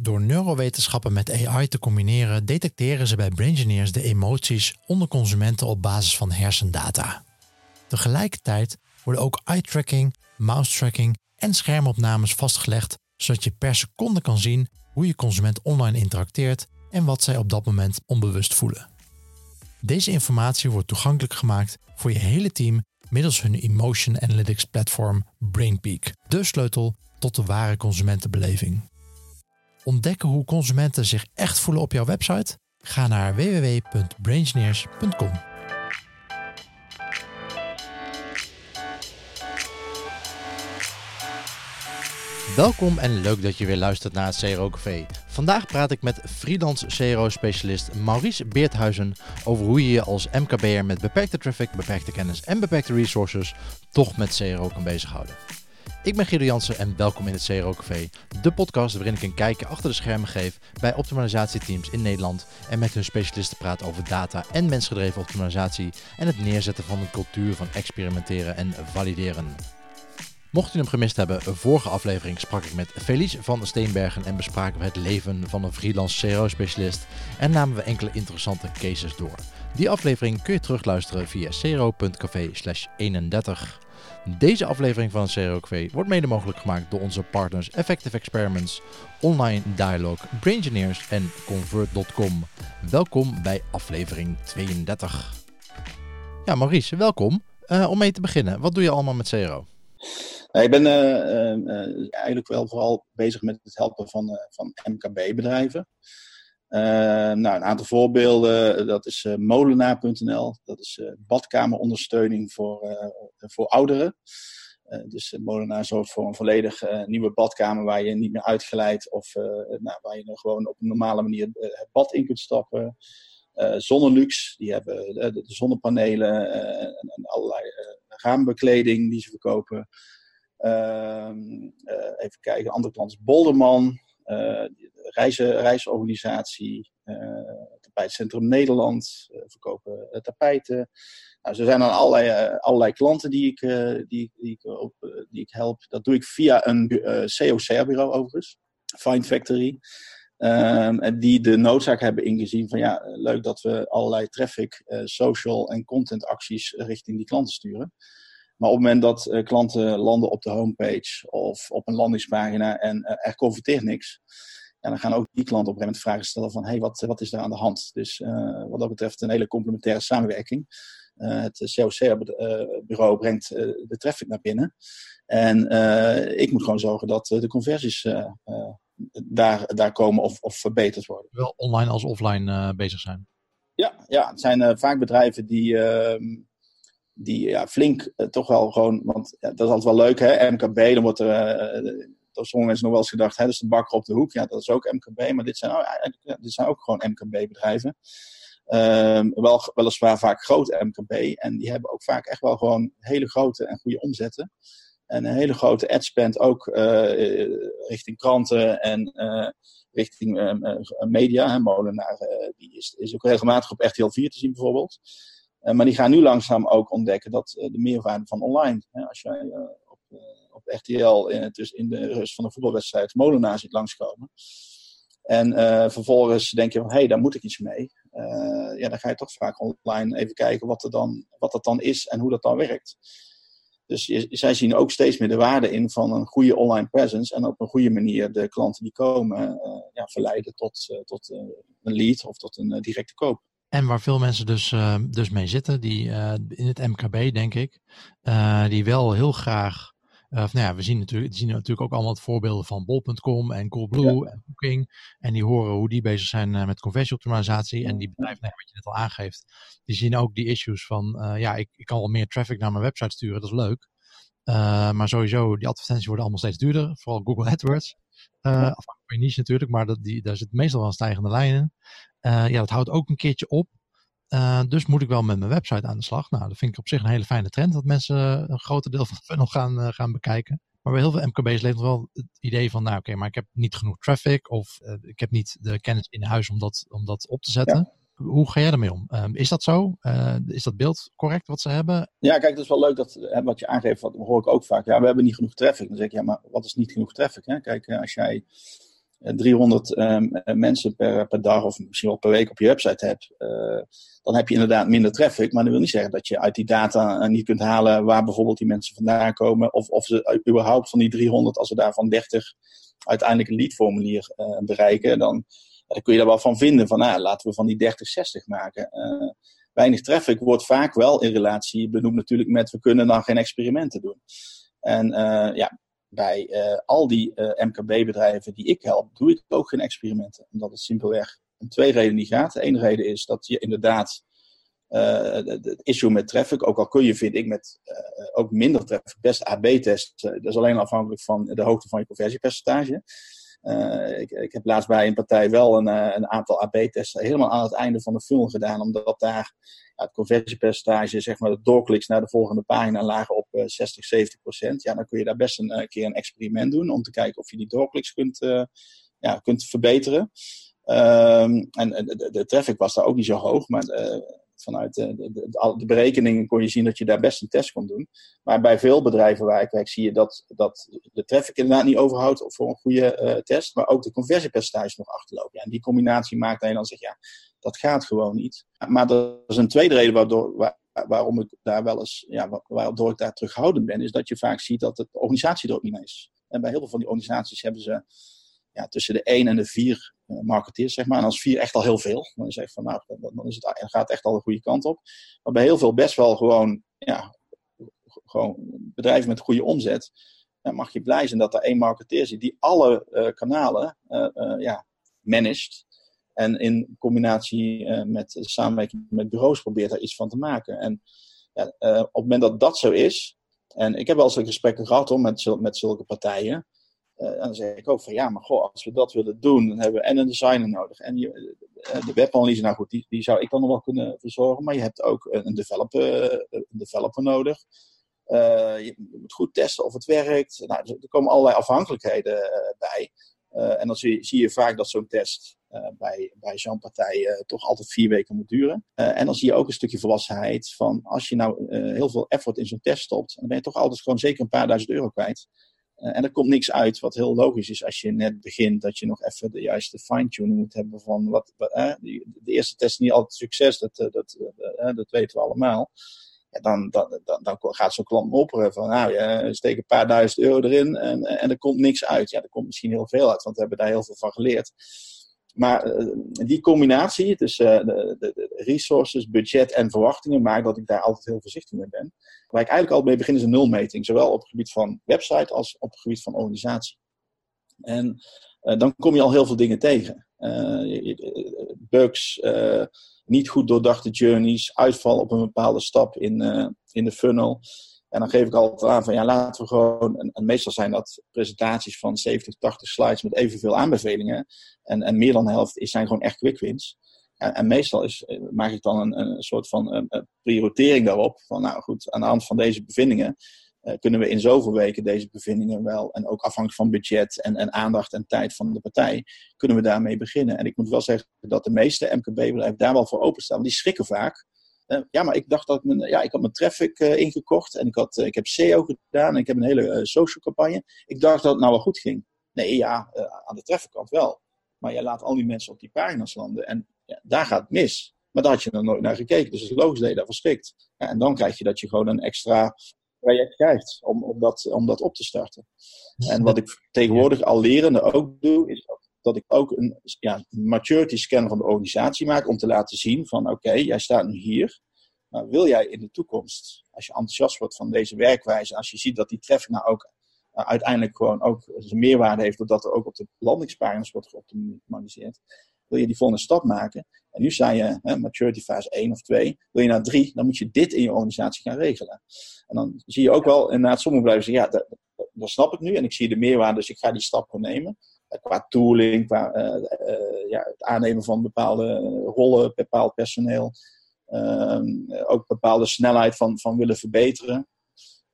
Door neurowetenschappen met AI te combineren, detecteren ze bij Braingineers de emoties onder consumenten op basis van hersendata. Tegelijkertijd worden ook eye-tracking, mouse-tracking en schermopnames vastgelegd, zodat je per seconde kan zien hoe je consument online interacteert en wat zij op dat moment onbewust voelen. Deze informatie wordt toegankelijk gemaakt voor je hele team middels hun Emotion Analytics platform BrainPeak, de sleutel tot de ware consumentenbeleving. Ontdekken hoe consumenten zich echt voelen op jouw website? Ga naar www.braingineers.com. Welkom en leuk dat je weer luistert naar het CRO Café. Vandaag praat ik met freelance CRO-specialist Maurice Beerthuizen over hoe je je als MKB'er met beperkte traffic, beperkte kennis en beperkte resources toch met CRO kan bezighouden. Ik ben Guido Jansen en welkom in het CRO Café, de podcast waarin ik een kijkje achter de schermen geef bij optimalisatieteams in Nederland en met hun specialisten praat over data en mensgedreven optimalisatie en het neerzetten van een cultuur van experimenteren en valideren. Mocht u hem gemist hebben, vorige aflevering sprak ik met Felice van Steenbergen en bespraken we het leven van een freelance CRO-specialist en namen we enkele interessante cases door. Die aflevering kun je terugluisteren via cro.café 31. Deze aflevering van CRO wordt mede mogelijk gemaakt door onze partners Effective Experiments, Online Dialogue, Braingineers en Convert.com. Welkom bij aflevering 32. Ja, Maurice, welkom. Uh, om mee te beginnen, wat doe je allemaal met CRO? ik ben uh, eigenlijk wel vooral bezig met het helpen van, van MKB-bedrijven. Nou, een aantal voorbeelden, dat is molenaar.nl, dat is badkamerondersteuning voor, voor ouderen. dus Molenaar zorgt voor een volledig nieuwe badkamer waar je niet meer uitgeleid of nou, waar je gewoon op een normale manier het bad in kunt stappen. Zonnelux, die hebben de, zonnepanelen en allerlei raambekleding die ze verkopen. Ehm, eh, even kijken, andere klant is Bolderman, eh, reizen, reisorganisatie, eh, Tapijtcentrum Nederland, verkopen tapijten. Nou, er zijn dan allerlei, allerlei klanten die ik, die, die, ik op, die ik help. Dat doe ik via een COCR-bureau overigens, Find Factory. Um, en die de noodzaak hebben ingezien van ja, leuk dat we allerlei traffic, social en content acties richting die klanten sturen. Maar op het moment dat uh, klanten landen op de homepage of op een landingspagina en uh, er converteert niks, ja, dan gaan ook die klanten op een gegeven moment vragen stellen van hey, wat, wat is er aan de hand? Dus uh, wat dat betreft een hele complementaire samenwerking. het COC-bureau brengt de traffic naar binnen. En ik moet gewoon zorgen dat de conversies daar, daar komen of, of verbeterd worden. Wel online als offline bezig zijn. Ja, ja, het zijn vaak bedrijven die ehm, die ja, flink uh, toch wel gewoon, want dat is altijd wel leuk, hè? MKB, dan wordt er, uh, door sommige mensen nog wel eens gedacht, hè, is de bakker op de hoek. Ja, dat is ook MKB, maar dit zijn, oh, dit zijn ook gewoon MKB-bedrijven. Um, wel, weliswaar vaak grote MKB, en die hebben ook vaak echt wel gewoon hele grote en goede omzetten. En een hele grote adspend ook richting kranten en richting media. Hè, Molenaar, die is, is ook regelmatig op RTL 4 te zien bijvoorbeeld. Eh, maar die gaan nu langzaam ook ontdekken dat eh, de meerwaarde van online, hè, als jij eh, op, op RTL in, dus in de rust van een voetbalwedstrijd Molenaar ziet langskomen. En vervolgens denk je van, hé, hey, daar moet ik iets mee. ja, dan ga je toch vaak online even kijken wat, er dan, wat dat dan is en hoe dat dan werkt. Dus je, zij zien ook steeds meer de waarde in van een goede online presence en op een goede manier de klanten die komen ja, verleiden tot, tot een lead of tot een directe koop. En waar veel mensen dus, uh, dus mee zitten, die uh, in het MKB denk ik, uh, die wel heel graag, of nou ja, we zien natuurlijk, zien natuurlijk ook allemaal het voorbeelden van Bol.com en Coolblue ja. en Booking. En die horen hoe die bezig zijn met conversieoptimalisatie. En die bedrijven, nou, wat je net al aangeeft, die zien ook die issues van, ja, ik, ik kan wel meer traffic naar mijn website sturen, dat is leuk. maar sowieso, die advertenties worden allemaal steeds duurder, vooral Google AdWords. Uh, afhankelijk van je niche natuurlijk, maar dat, die, daar zit meestal wel een stijgende lijn in. Uh, ja, dat houdt ook een keertje op. Uh, dus moet ik wel met mijn website aan de slag. Nou, dat vind ik op zich een hele fijne trend dat mensen een groter deel van de funnel gaan, uh, gaan bekijken. Maar bij heel veel MKB's leeft nog wel het idee van, nou oké, okay, maar ik heb niet genoeg traffic of ik heb niet de kennis in huis om dat, om dat op te zetten. Ja. Hoe ga jij ermee om? Um, is dat zo? is dat beeld correct wat ze hebben? Ja, kijk, het is wel leuk dat wat je aangeeft, wat hoor ik ook vaak. Ja, we hebben niet genoeg traffic. Dan zeg ik, ja, maar wat is niet genoeg traffic? Hè? Kijk, als jij 300 ehm, mensen per, per dag of misschien wel per week op je website hebt, dan heb je inderdaad minder traffic. Maar dat wil niet zeggen dat je uit die data niet kunt halen waar bijvoorbeeld die mensen vandaan komen. Of, of ze überhaupt van die 300, als we daarvan 30 uiteindelijk een leadformulier bereiken, dan, dan kun je daar wel van vinden. Van nou, laten we van die 30, 60 maken weinig traffic wordt vaak wel in relatie benoemd natuurlijk met we kunnen dan geen experimenten doen. En uh, ja, bij uh, al die MKB-bedrijven die ik help, doe ik ook geen experimenten. Omdat het simpelweg om twee redenen niet gaat. Ene reden is dat je inderdaad het issue met traffic, ook al kun je, vind ik, met ook minder traffic best AB-testen. dat is alleen afhankelijk van de hoogte van je conversiepercentage. Uh, ik, ik, heb laatst bij een partij wel een, uh, een aantal AB-testen helemaal aan het einde van de film gedaan, omdat daar ja, het conversiepercentage, zeg maar de doorkliks naar de volgende pagina, lagen op uh, 60, 70 procent. Ja, dan kun je daar best een eh, keer een experiment doen om te kijken of je die doorkliks kunt, ja, kunt verbeteren. Um, en de, de, traffic was daar ook niet zo hoog, maar vanuit de, de, de, berekeningen kon je zien dat je daar best een test kon doen. Maar bij veel bedrijven waar ik werk zie je dat, dat de traffic inderdaad niet overhoudt voor een goede uh, test, maar ook de conversiepercentage nog achterloopt. Ja, en die combinatie maakt dat dan zegt, ja, dat gaat gewoon niet. Maar dat is een tweede reden waardoor, waar, waarom ik daar wel eens, ja, waardoor ik daar terughoudend ben, is dat je vaak ziet dat de organisatie er ook niet is. En bij heel veel van die organisaties hebben ze ja, tussen de 1 en de 4 uh, marketeers, zeg maar. En als 4 echt al heel veel. Dan zeg je van, nou, dan, is het, dan gaat het echt al de goede kant op. Maar bij heel veel best wel gewoon, ja, gewoon bedrijven met goede omzet. Dan mag je blij zijn dat er één marketeer zit die alle uh, kanalen uh, ja, managt. En in combinatie met samenwerking met bureaus probeert daar iets van te maken. En ja, op het moment dat dat zo is, en ik heb wel eens gesprekken gehad hoor, met, met zulke partijen. Uh, en dan zeg ik ook van ja, maar goh, als we dat willen doen, dan hebben we en een designer nodig. En je, uh, de webanalyse, nou goed, die, zou ik dan nog wel kunnen verzorgen. Maar je hebt ook een developer, een developer nodig. Je moet goed testen of het werkt. Nou, er komen allerlei afhankelijkheden bij. en dan zie, zie, je vaak dat zo'n test bij, bij zo'n partij toch altijd vier weken moet duren. en dan zie je ook een stukje volwassenheid van als je nou heel veel effort in zo'n test stopt, dan ben je toch altijd gewoon zeker een paar duizend euro kwijt. Uh, en er komt niks uit, wat heel logisch is als je net begint, dat je nog even de juiste fine-tuning moet hebben van wat. eh, de eerste test is niet altijd succes, dat, dat, dat, dat weten we allemaal. Ja, dan, dan, dan, dan gaat zo'n klant mopperen van, nou, je steek een paar duizend euro erin en, en er komt niks uit. Ja, er komt misschien heel veel uit, want we hebben daar heel veel van geleerd. Maar uh, die combinatie tussen de, de, resources, budget en verwachtingen maakt dat ik daar altijd heel voorzichtig mee ben. Waar ik eigenlijk altijd mee begin is een nulmeting, zowel op het gebied van website als op het gebied van organisatie. En uh, dan kom je al heel veel dingen tegen. Bugs, niet goed doordachte journeys, uitval op een bepaalde stap in, in de funnel. En dan geef ik altijd aan van ja, laten we gewoon. En, meestal zijn dat presentaties van 70, 80 slides met evenveel aanbevelingen. En, en meer dan de helft is, zijn gewoon echt quick wins. En, en meestal is, eh, maak ik dan een, een soort van een, prioritering daarop. Van nou goed, aan de hand van deze bevindingen uh, kunnen we in zoveel weken deze bevindingen wel. En ook afhankelijk van budget en, en aandacht en tijd van de partij, kunnen we daarmee beginnen. En ik moet wel zeggen dat de meeste MKB-bedrijven daar wel voor openstaan. Want die schrikken vaak. Uh, ja, maar ik dacht dat mijn, ja, ik had mijn traffic uh, ingekocht en ik, had, uh, ik heb SEO gedaan en ik heb een hele social campagne. Ik dacht dat het nou wel goed ging. Nee, ja, aan de traffic kant wel. Maar je laat al die mensen op die pagina's landen en ja, daar gaat het mis. Maar daar had je nog nooit naar gekeken, dus het is logisch dat je schrikt. Ja, en dan krijg je dat je gewoon een extra traject krijgt om, om, dat, om dat op te starten. En wat ik tegenwoordig al lerende ook doe, is dat dat ik ook een ja, maturity scan van de organisatie maak om te laten zien van oké, jij staat nu hier. Maar wil jij in de toekomst, als je enthousiast wordt van deze werkwijze, als je ziet dat die traffic nou ook uh, uiteindelijk gewoon ook zijn meerwaarde heeft, doordat er ook op de landingspagina's wordt geoptimaliseerd, wil je die volgende stap maken. En nu zei je, hè, maturity fase 1 of 2, wil je naar 3, dan moet je dit in je organisatie gaan regelen. En dan zie je ook wel, inderdaad, sommige bedrijven zeggen, ja, dat, dat, dat snap ik nu en ik zie de meerwaarde, dus ik ga die stap nemen. Eh, qua tooling, qua uh, uh, ja, het aannemen van bepaalde rollen, bepaald personeel. Ehm, ook bepaalde snelheid van, van willen verbeteren.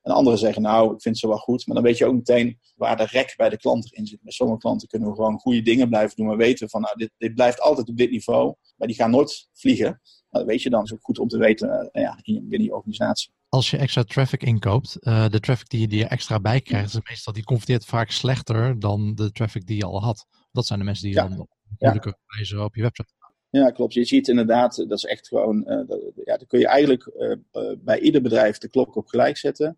En anderen zeggen, nou, ik vind ze wel goed. Maar dan weet je ook meteen waar de rek bij de klant in zit. Met sommige klanten kunnen we gewoon goede dingen blijven doen. Maar weten van, nou, dit, dit blijft altijd op dit niveau. Maar die gaan nooit vliegen. Maar dat weet je dan. is ook goed om te weten ja, binnen die organisatie als je extra traffic inkoopt, uh, de traffic die je, die je extra bij krijgt, is meestal die converteert vaak slechter dan de traffic die je al had. Dat zijn de mensen die ja. dan moeilijke wijze op je website ja, klopt. Je ziet inderdaad, dat is echt gewoon, uh, dat, ja, dan kun je eigenlijk uh, bij ieder bedrijf de klok op gelijk zetten.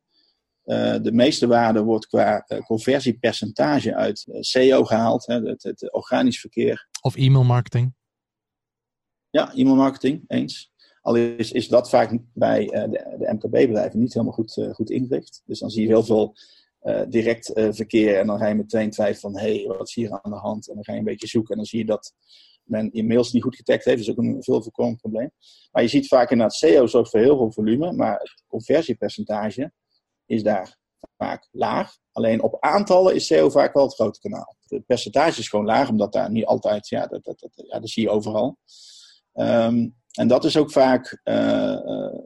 Uh, de meeste waarde wordt qua conversiepercentage uit SEO gehaald, hè, het, het, organisch verkeer. Of e-mail marketing. Ja, e-mail marketing, eens. Al is, is dat vaak bij de, de MKB-bedrijven niet helemaal goed, goed ingericht. Dus dan zie je heel veel direct verkeer en dan ga je meteen twijfelen van, hé, hey, wat is hier aan de hand? En dan ga je een beetje zoeken en dan zie je dat men e-mails niet goed getagd heeft. Dat is ook een veel voorkomend probleem. Maar je ziet vaak inderdaad SEO zorgt voor heel veel volume, maar het conversiepercentage is daar vaak laag. Alleen op aantallen is SEO vaak wel het grote kanaal. Het percentage is gewoon laag, omdat daar niet altijd, ja, dat, dat, dat, ja, dat zie je overal. Um, en dat is ook vaak, uh,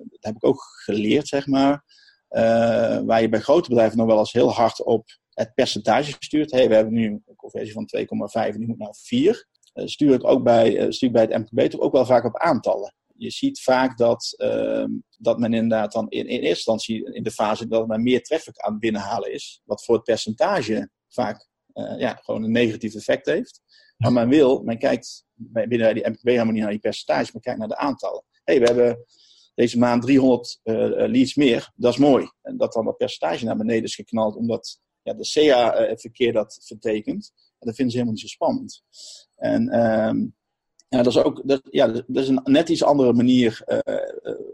dat heb ik ook geleerd, zeg maar, uh, waar je bij grote bedrijven nog wel eens heel hard op het percentage stuurt. Hey, we hebben nu een conversie van 2,5 en die moet naar 4. Eh, stuur ik ook bij, eh, stuur bij het MKB toch ook wel vaak op aantallen. Je ziet vaak dat, ehm, dat men inderdaad dan in, in eerste instantie in de fase dat men meer traffic aan het binnenhalen is. Wat voor het percentage vaak uh, ja, gewoon een negatief effect heeft. Maar men wil, men kijkt binnen die MKB helemaal niet naar die percentage, maar kijkt naar de aantallen. hey, we hebben deze maand 300 uh, leads meer. Dat is mooi. En dat dan dat percentage naar beneden is geknald, omdat ja, de CA-verkeer dat vertekent. En dat vinden ze helemaal niet zo spannend. En um, ja, dat is ook dat, ja, dat is een net iets andere manier uh,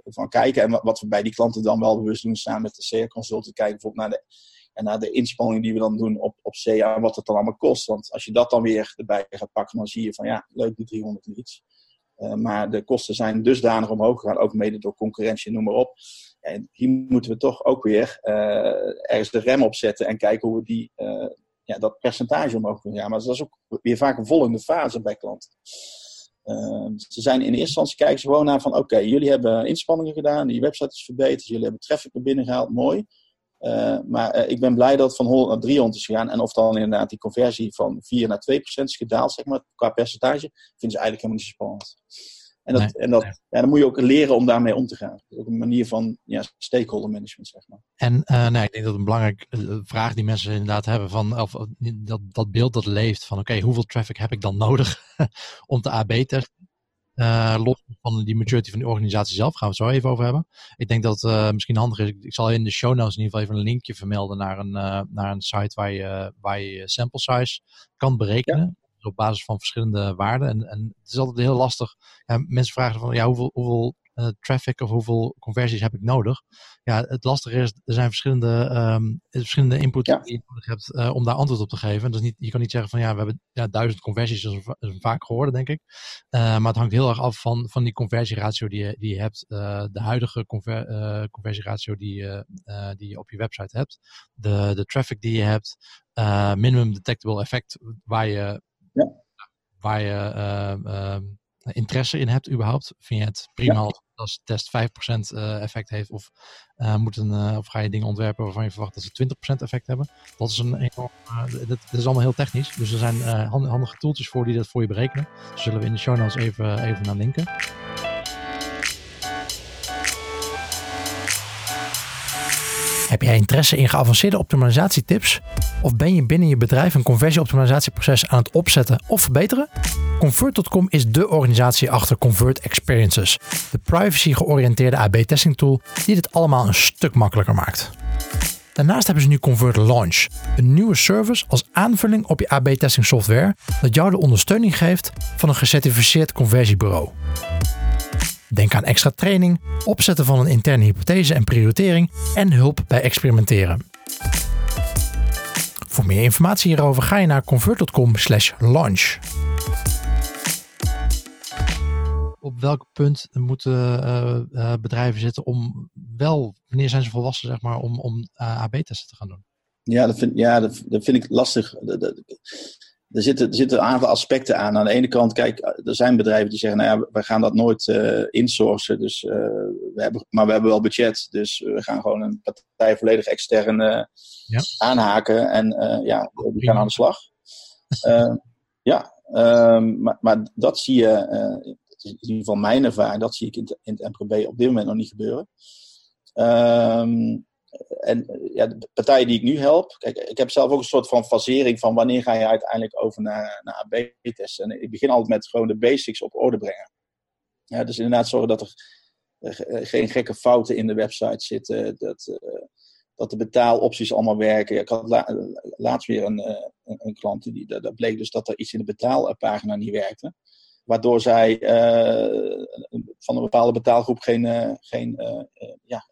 van kijken. En wat, we bij die klanten dan wel bewust doen, samen met de CA Consultant, kijken bijvoorbeeld naar de, en naar de inspanning die we dan doen op, op CA en wat het dan allemaal kost. Want als je dat dan weer erbij gaat pakken, dan zie je van ja, leuk die 300 leads. Uh, maar de kosten zijn dusdanig omhoog gegaan, ook mede door concurrentie, noem maar op. En hier moeten we toch ook weer ergens de rem op zetten en kijken hoe we die, ja, dat percentage omhoog kunnen gaan. Maar dat is ook weer vaak een volgende fase bij klanten. Uh, ze zijn in eerste instantie kijken ze gewoon naar van oké, jullie hebben inspanningen gedaan, die website is verbeterd, jullie hebben traffic naar binnen gehaald, mooi. Uh, maar uh, ik ben blij dat het van 100 naar 300 is gegaan. En of dan inderdaad die conversie van 4 naar 2% is gedaald, zeg maar, qua percentage, vinden ze eigenlijk helemaal niet zo spannend. En, dat, en dat, ja, dan moet je ook leren om daarmee om te gaan. Ook een manier van ja, stakeholder management, zeg maar. En uh, nee, ik denk dat een belangrijke uh, vraag die mensen inderdaad hebben van of, dat, dat beeld dat leeft van oké, hoeveel traffic heb ik dan nodig om te AB testen? Uh, los van die maturity van de organisatie zelf gaan we het zo even over hebben. Ik denk dat het misschien handig is. Ik, zal in de show notes in ieder geval even een linkje vermelden naar een, naar een site waar je, waar je sample size kan berekenen. Ja op basis van verschillende waarden. En, en het is altijd heel lastig. Ja, mensen vragen van ja, hoeveel, hoeveel uh, traffic of hoeveel conversies heb ik nodig? Ja, het lastige is, er zijn verschillende, um, verschillende input die je nodig hebt uh, om daar antwoord op te geven. Dus niet, je kan niet zeggen van ja, we hebben ja, duizend conversies, dat is, is vaak geworden, denk ik. Uh, maar het hangt heel erg af van, van die conversieratio die je, die je hebt. de huidige conver, conversieratio die, je die je op je website hebt. De, de traffic die je hebt. minimum detectable effect waar je ja. waar je uh, interesse in hebt überhaupt. Vind je het prima ja. als test 5% uh, effect heeft of, uh, moet een, of ga je dingen ontwerpen waarvan je verwacht dat ze 20% effect hebben. Dat is, een enorm, dat, dat, is allemaal heel technisch. Dus er zijn handige tooltjes voor die dat voor je berekenen. Dus zullen we in de show notes even, even naar linken. Heb jij interesse in geavanceerde optimalisatietips? Of ben je binnen je bedrijf een conversieoptimalisatieproces aan het opzetten of verbeteren? Convert.com is de organisatie achter Convert Experiences, de privacy-georiënteerde AB-testing tool die dit allemaal een stuk makkelijker maakt. Daarnaast hebben ze nu Convert Launch, een nieuwe service als aanvulling op je AB-testing software dat jou de ondersteuning geeft van een gecertificeerd conversiebureau. Denk aan extra training, opzetten van een interne hypothese en prioritering en hulp bij experimenteren. Voor meer informatie hierover ga je naar convert.com/launch. Op welk punt moeten uh, uh, bedrijven zitten om wel, wanneer zijn ze volwassen, zeg maar, om, om uh, AB-testen te gaan doen? Ja, dat vind, ja, dat, dat vind ik lastig er zitten, er zitten een aantal aspecten aan. Aan de ene kant, kijk, er zijn bedrijven die zeggen, nou ja, we gaan dat nooit uh, insourcen, dus, uh, we hebben, maar we hebben wel budget, dus we gaan gewoon een partij volledig extern uh, ja. aanhaken en ja, we gaan aan de slag. ja, um, maar, maar dat zie je, in ieder geval mijn ervaring, dat zie ik in, in het MKB op dit moment nog niet gebeuren. Um, en ja, de partijen die ik nu help, kijk, ik heb zelf ook een soort van fasering van wanneer ga je uiteindelijk over naar, naar AB-testen. En ik begin altijd met gewoon de basics op orde brengen. Ja, dus inderdaad zorgen dat er geen gekke fouten in de website zitten, dat, dat de betaalopties allemaal werken. Ik had laatst weer een, een, een, klant, die, dat bleek dus dat er iets in de betaalpagina niet werkte waardoor zij van een bepaalde betaalgroep geen, geen ja,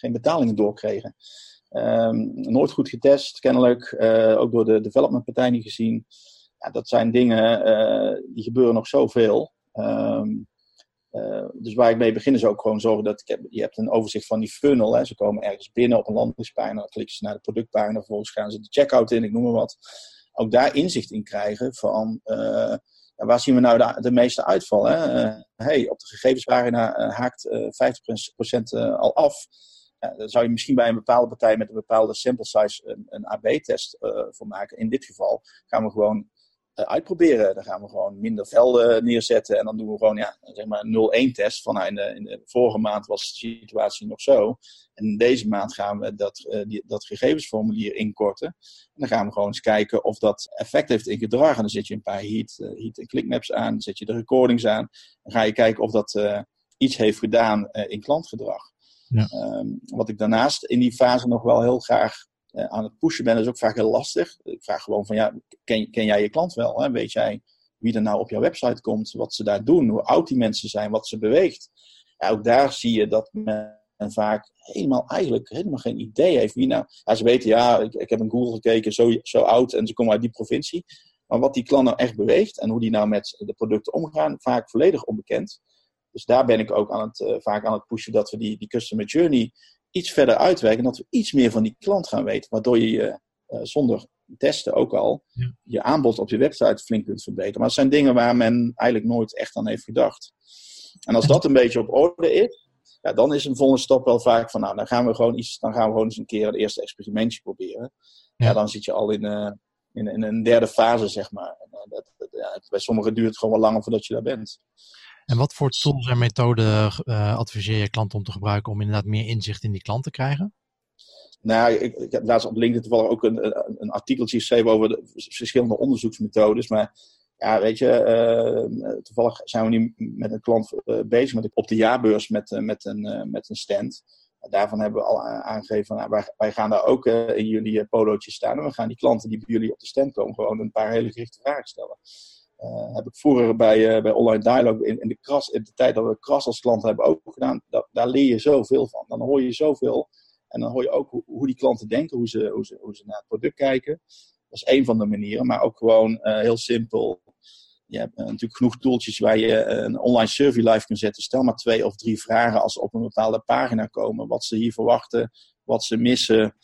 geen betalingen doorkregen. Um, nooit goed getest, kennelijk. Uh, ook door de developmentpartij niet gezien. Ja, dat zijn dingen uh, die gebeuren nog zoveel. Um, dus waar ik mee begin is ook gewoon zorgen dat ik heb, je hebt een overzicht van die funnel. Hè. Ze komen ergens binnen op een landingspagina, dan klikken ze naar de productpagina, vervolgens gaan ze de checkout in, ik noem maar wat. Ook daar inzicht in krijgen van waar zien we nou de, meeste uitval? Hè? hey, op de gegevenspagina haakt 50% al af dan zou je misschien bij een bepaalde partij met een bepaalde sample size een, een AB-test eh, voor maken. In dit geval gaan we gewoon uh, uitproberen. Dan gaan we gewoon minder velden neerzetten en dan doen we gewoon ja, zeg maar 0-1 test. Van, nou, in, de, in de vorige maand was de situatie nog zo. En deze maand gaan we dat, uh, die, dat gegevensformulier inkorten. En dan gaan we gewoon eens kijken of dat effect heeft in gedrag. En dan zet je een paar heat, heat en clickmaps aan, dan zet je de recordings aan. Dan ga je kijken of dat iets heeft gedaan in klantgedrag. Ehm, wat ik daarnaast in die fase nog wel heel graag uh, aan het pushen ben, is ook vaak heel lastig. Ik vraag gewoon van, ja, ken, ken jij je klant wel? Hè? Weet jij wie er nou op jouw website komt, wat ze daar doen, hoe oud die mensen zijn, wat ze beweegt? Ja, ook daar zie je dat men vaak helemaal eigenlijk helemaal geen idee heeft wie nou... Ze weten, ja, ik, ik heb een Google gekeken, zo, zo oud en ze komen uit die provincie. Maar wat die klant nou echt beweegt en hoe die nou met de producten omgaan, vaak volledig onbekend. Dus daar ben ik ook aan het, uh, vaak aan het pushen dat we die, die customer journey iets verder uitwerken. Dat we iets meer van die klant gaan weten. Waardoor je je uh, zonder testen ook al ja. je aanbod op je website flink kunt verbeteren. Maar het zijn dingen waar men eigenlijk nooit echt aan heeft gedacht. En als dat een beetje op orde is, ja, dan is een volgende stap wel vaak van, nou, dan gaan we gewoon, iets, dan gaan we gewoon eens een keer het eerste experimentje proberen. Ja, ja dan zit je al in, uh, in, in, een derde fase, zeg maar. En, dat, dat, ja, bij sommigen duurt het gewoon wel langer voordat je daar bent. En wat voor tools en methoden uh, adviseer je klanten om te gebruiken om inderdaad meer inzicht in die klant te krijgen? Nou, ik, ik heb laatst op LinkedIn toevallig ook een, een, een artikeltje geschreven over de verschillende onderzoeksmethodes. Maar ja, weet je, uh, toevallig zijn we nu met een klant uh, bezig met, op de jaarbeurs met, met, een, met een stand. Daarvan hebben we al aangegeven, nou, wij, wij, gaan daar ook in jullie polootjes staan. En we gaan die klanten die bij jullie op de stand komen gewoon een paar hele gerichte vragen stellen. Uh, heb ik vroeger bij, uh, bij Online Dialogue in, de kras, in de tijd dat we kras als klant hebben ook gedaan, dat, daar leer je zoveel van. Dan hoor je zoveel en dan hoor je ook hoe, hoe die klanten denken, hoe ze, hoe, ze, hoe ze naar het product kijken. Dat is één van de manieren, maar ook gewoon uh, heel simpel. Je hebt natuurlijk genoeg tooltjes waar je een online survey live kunt zetten. Stel maar twee of drie vragen als ze op een bepaalde pagina komen. Wat ze hier verwachten, wat ze missen.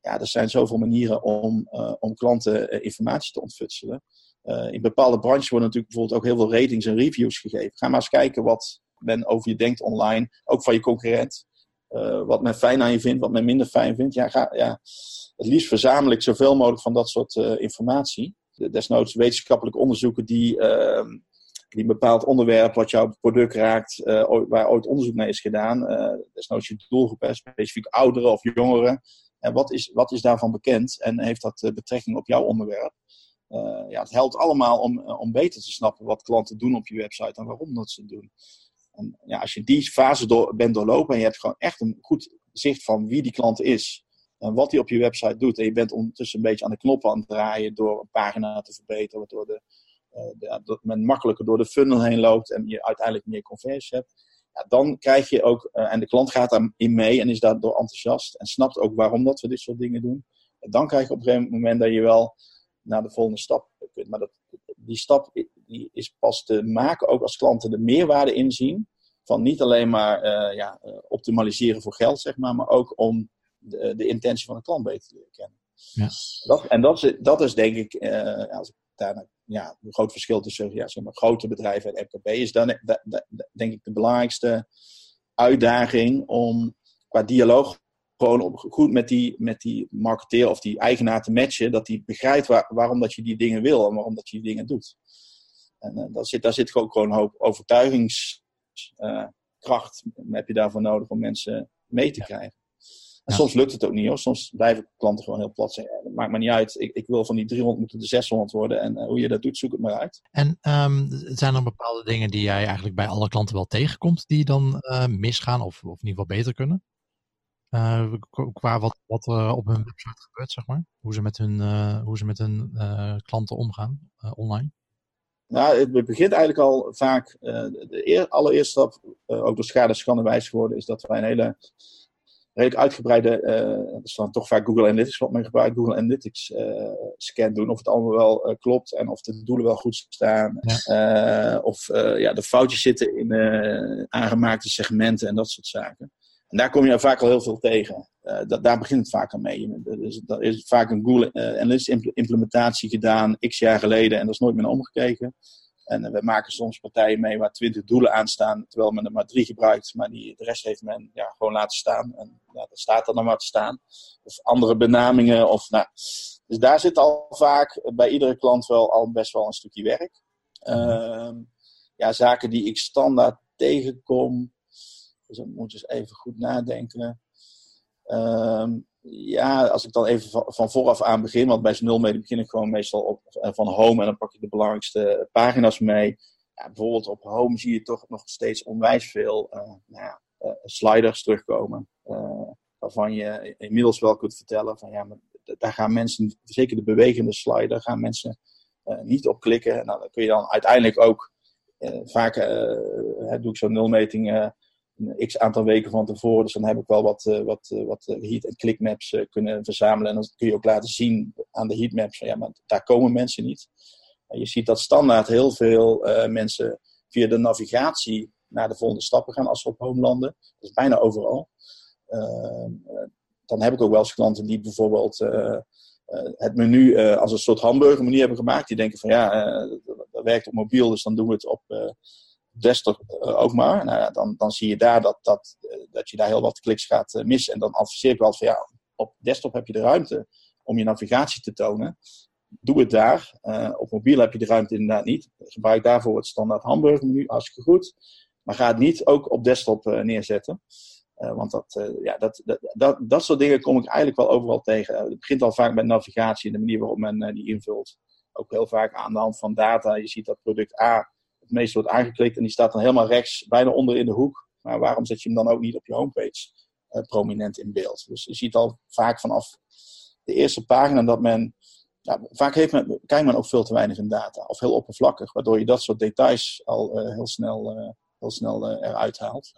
Ja, er zijn zoveel manieren om, om klanten informatie te ontfutselen. Uh, in bepaalde branches worden natuurlijk bijvoorbeeld ook heel veel ratings en reviews gegeven. Ga maar eens kijken wat men over je denkt online, ook van je concurrent. Uh, wat men fijn aan je vindt, wat men minder fijn vindt. Ja, ga, ja, het liefst verzamel ik zoveel mogelijk van dat soort uh, informatie. Desnoods wetenschappelijke onderzoeken die, ehm, die een bepaald onderwerp wat jouw product raakt, waar ooit onderzoek mee is gedaan. desnoods je doelgroep, specifiek ouderen of jongeren. En wat, is, wat is daarvan bekend en heeft dat betrekking op jouw onderwerp? Uh, ja, het helpt allemaal om, uh, om beter te snappen wat klanten doen op je website en waarom dat ze doen. En ja, als je die fase door, bent doorlopen en je hebt gewoon echt een goed zicht van wie die klant is en wat hij op je website doet, en je bent ondertussen een beetje aan de knoppen aan het draaien door een pagina te verbeteren, waardoor de, de, dat men makkelijker door de funnel heen loopt en je uiteindelijk meer conversies hebt. Ja, dan krijg je ook, en de klant gaat daarin mee en is daardoor enthousiast en snapt ook waarom dat we dit soort dingen doen. En dan krijg je op een gegeven moment dat je wel naar de volgende stap kunt. Maar dat, die stap die is pas te maken ook als klanten de meerwaarde inzien. Van niet alleen maar uh, ja, eh, optimaliseren voor geld, zeg maar, maar ook om de, de intentie van de klant beter te leren kennen. Ja. Dat, en dat is, dat is denk ik, uh, als ik ja, een groot verschil tussen ja, zeg maar, grote bedrijven en MKB is dan denk ik de belangrijkste uitdaging om qua dialoog gewoon op, goed met die, met die marketeer of die eigenaar te matchen. Dat die begrijpt waar, waarom dat je die dingen wil en waarom dat je die dingen doet. En uh, daar, zit, daar zit ook gewoon een hoop overtuigingskracht uh, heb je daarvoor nodig om mensen mee te krijgen. En soms lukt het ook niet hoor. Soms blijven klanten gewoon heel plat zeggen. dat maakt me niet uit. Ik, ik wil van die 300 moeten de 600 worden. En hoe je dat doet, zoek het maar uit. En um, zijn er bepaalde dingen die jij eigenlijk bij alle klanten wel tegenkomt, die dan misgaan of, of in ieder geval beter kunnen? Uh, qua wat, wat er op hun website gebeurt, zeg maar. Hoe ze met hun, uh, hoe ze met hun klanten omgaan online. Nou, het begint eigenlijk al vaak. de eer, allereerste stap, ook door schade schande wijs geworden, is dat wij een hele redelijk uitgebreide. dat is dan toch vaak Google Analytics wat men gebruikt. Google Analytics scan doen. Of het allemaal wel klopt en of de doelen wel goed staan. Ja. of ja, de foutjes zitten in aangemaakte segmenten en dat soort zaken. En daar kom je vaak al heel veel tegen. Uh, dat, daar begint het vaak al mee. Dus, er is vaak een Google uh, Analytics implementatie gedaan, x jaar geleden, en dat is nooit meer omgekeken. En uh, we maken soms partijen mee waar twintig doelen aan staan, terwijl men er maar drie gebruikt, maar die, de rest heeft men ja, gewoon laten staan. En ja, dat staat er dan maar te staan. Of andere benamingen. Of, nou. Dus daar zit al vaak bij iedere klant wel al best wel een stukje werk. Ehm, ja, zaken die ik standaard tegenkom. Dus dan moet je eens even goed nadenken. Ehm, ja, als ik dan even van, vooraf aan begin, want bij zo'n mee begin ik gewoon meestal op, eh, van home en dan pak je de belangrijkste pagina's mee. Ja, bijvoorbeeld op home zie je toch nog steeds onwijs veel uh, nou uh, sliders terugkomen. waarvan je inmiddels wel kunt vertellen van ja, maar daar gaan mensen, zeker de bewegende slider, gaan mensen niet op klikken. Nou, dan kun je dan uiteindelijk ook vaak doe ik zo'n nulmeting x aantal weken van tevoren. Dus dan heb ik wel wat, uh, wat, uh, wat eh, heat- en clickmaps kunnen verzamelen. En dan kun je ook laten zien aan de heatmaps van ja, maar daar komen mensen niet. Je ziet dat standaard heel veel mensen via de navigatie naar de volgende stappen gaan als ze op home landen. Dat is bijna overal. Ehm, dan heb ik ook wel eens klanten die bijvoorbeeld het menu als een soort hamburgermenu hebben gemaakt. Die denken van ja, dat werkt op mobiel, dus dan doen we het op desktop uh, ook maar. Nou ja, dan, dan zie je daar dat, dat, uh, dat je daar heel wat kliks gaat uh, missen. En dan adviseer ik wel van ja, op desktop heb je de ruimte om je navigatie te tonen. Doe het daar. op mobiel heb je de ruimte inderdaad niet. Gebruik daarvoor het standaard hamburgermenu, hartstikke goed. Maar ga het niet ook op desktop neerzetten. want dat, ja, dat, dat, dat, dat soort dingen kom ik eigenlijk wel overal tegen. het begint al vaak met navigatie en de manier waarop men die invult. Ook heel vaak aan de hand van data. Je ziet dat product A meeste wordt aangeklikt en die staat dan helemaal rechts, bijna onder in de hoek. Maar waarom zet je hem dan ook niet op je homepage uh, prominent in beeld? Dus je ziet al vaak vanaf de eerste pagina dat men. Ja, vaak heeft men, kijkt men ook veel te weinig in data, of heel oppervlakkig, waardoor je dat soort details al uh, heel snel, uh, heel snel eruit haalt.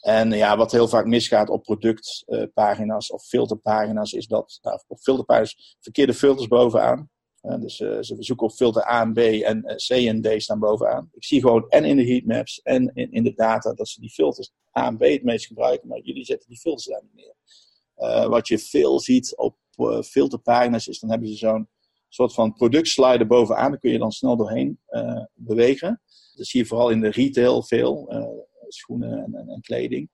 En ja, wat heel vaak misgaat op productpagina's of filterpagina's, is dat nou, op filterpagina's verkeerde filters bovenaan dus uh, ze zoeken op filter A en B en uh, C en D staan bovenaan. Ik zie gewoon en in de heatmaps en in, in de data dat ze die filters A en B het meest gebruiken, maar jullie zetten die filters daar niet neer. Uh, wat je veel ziet op filterpagina's is dan hebben ze zo'n soort van productslider bovenaan. Daar kun je dan snel doorheen bewegen. Dat zie je vooral in de retail veel, schoenen en, en, en kleding.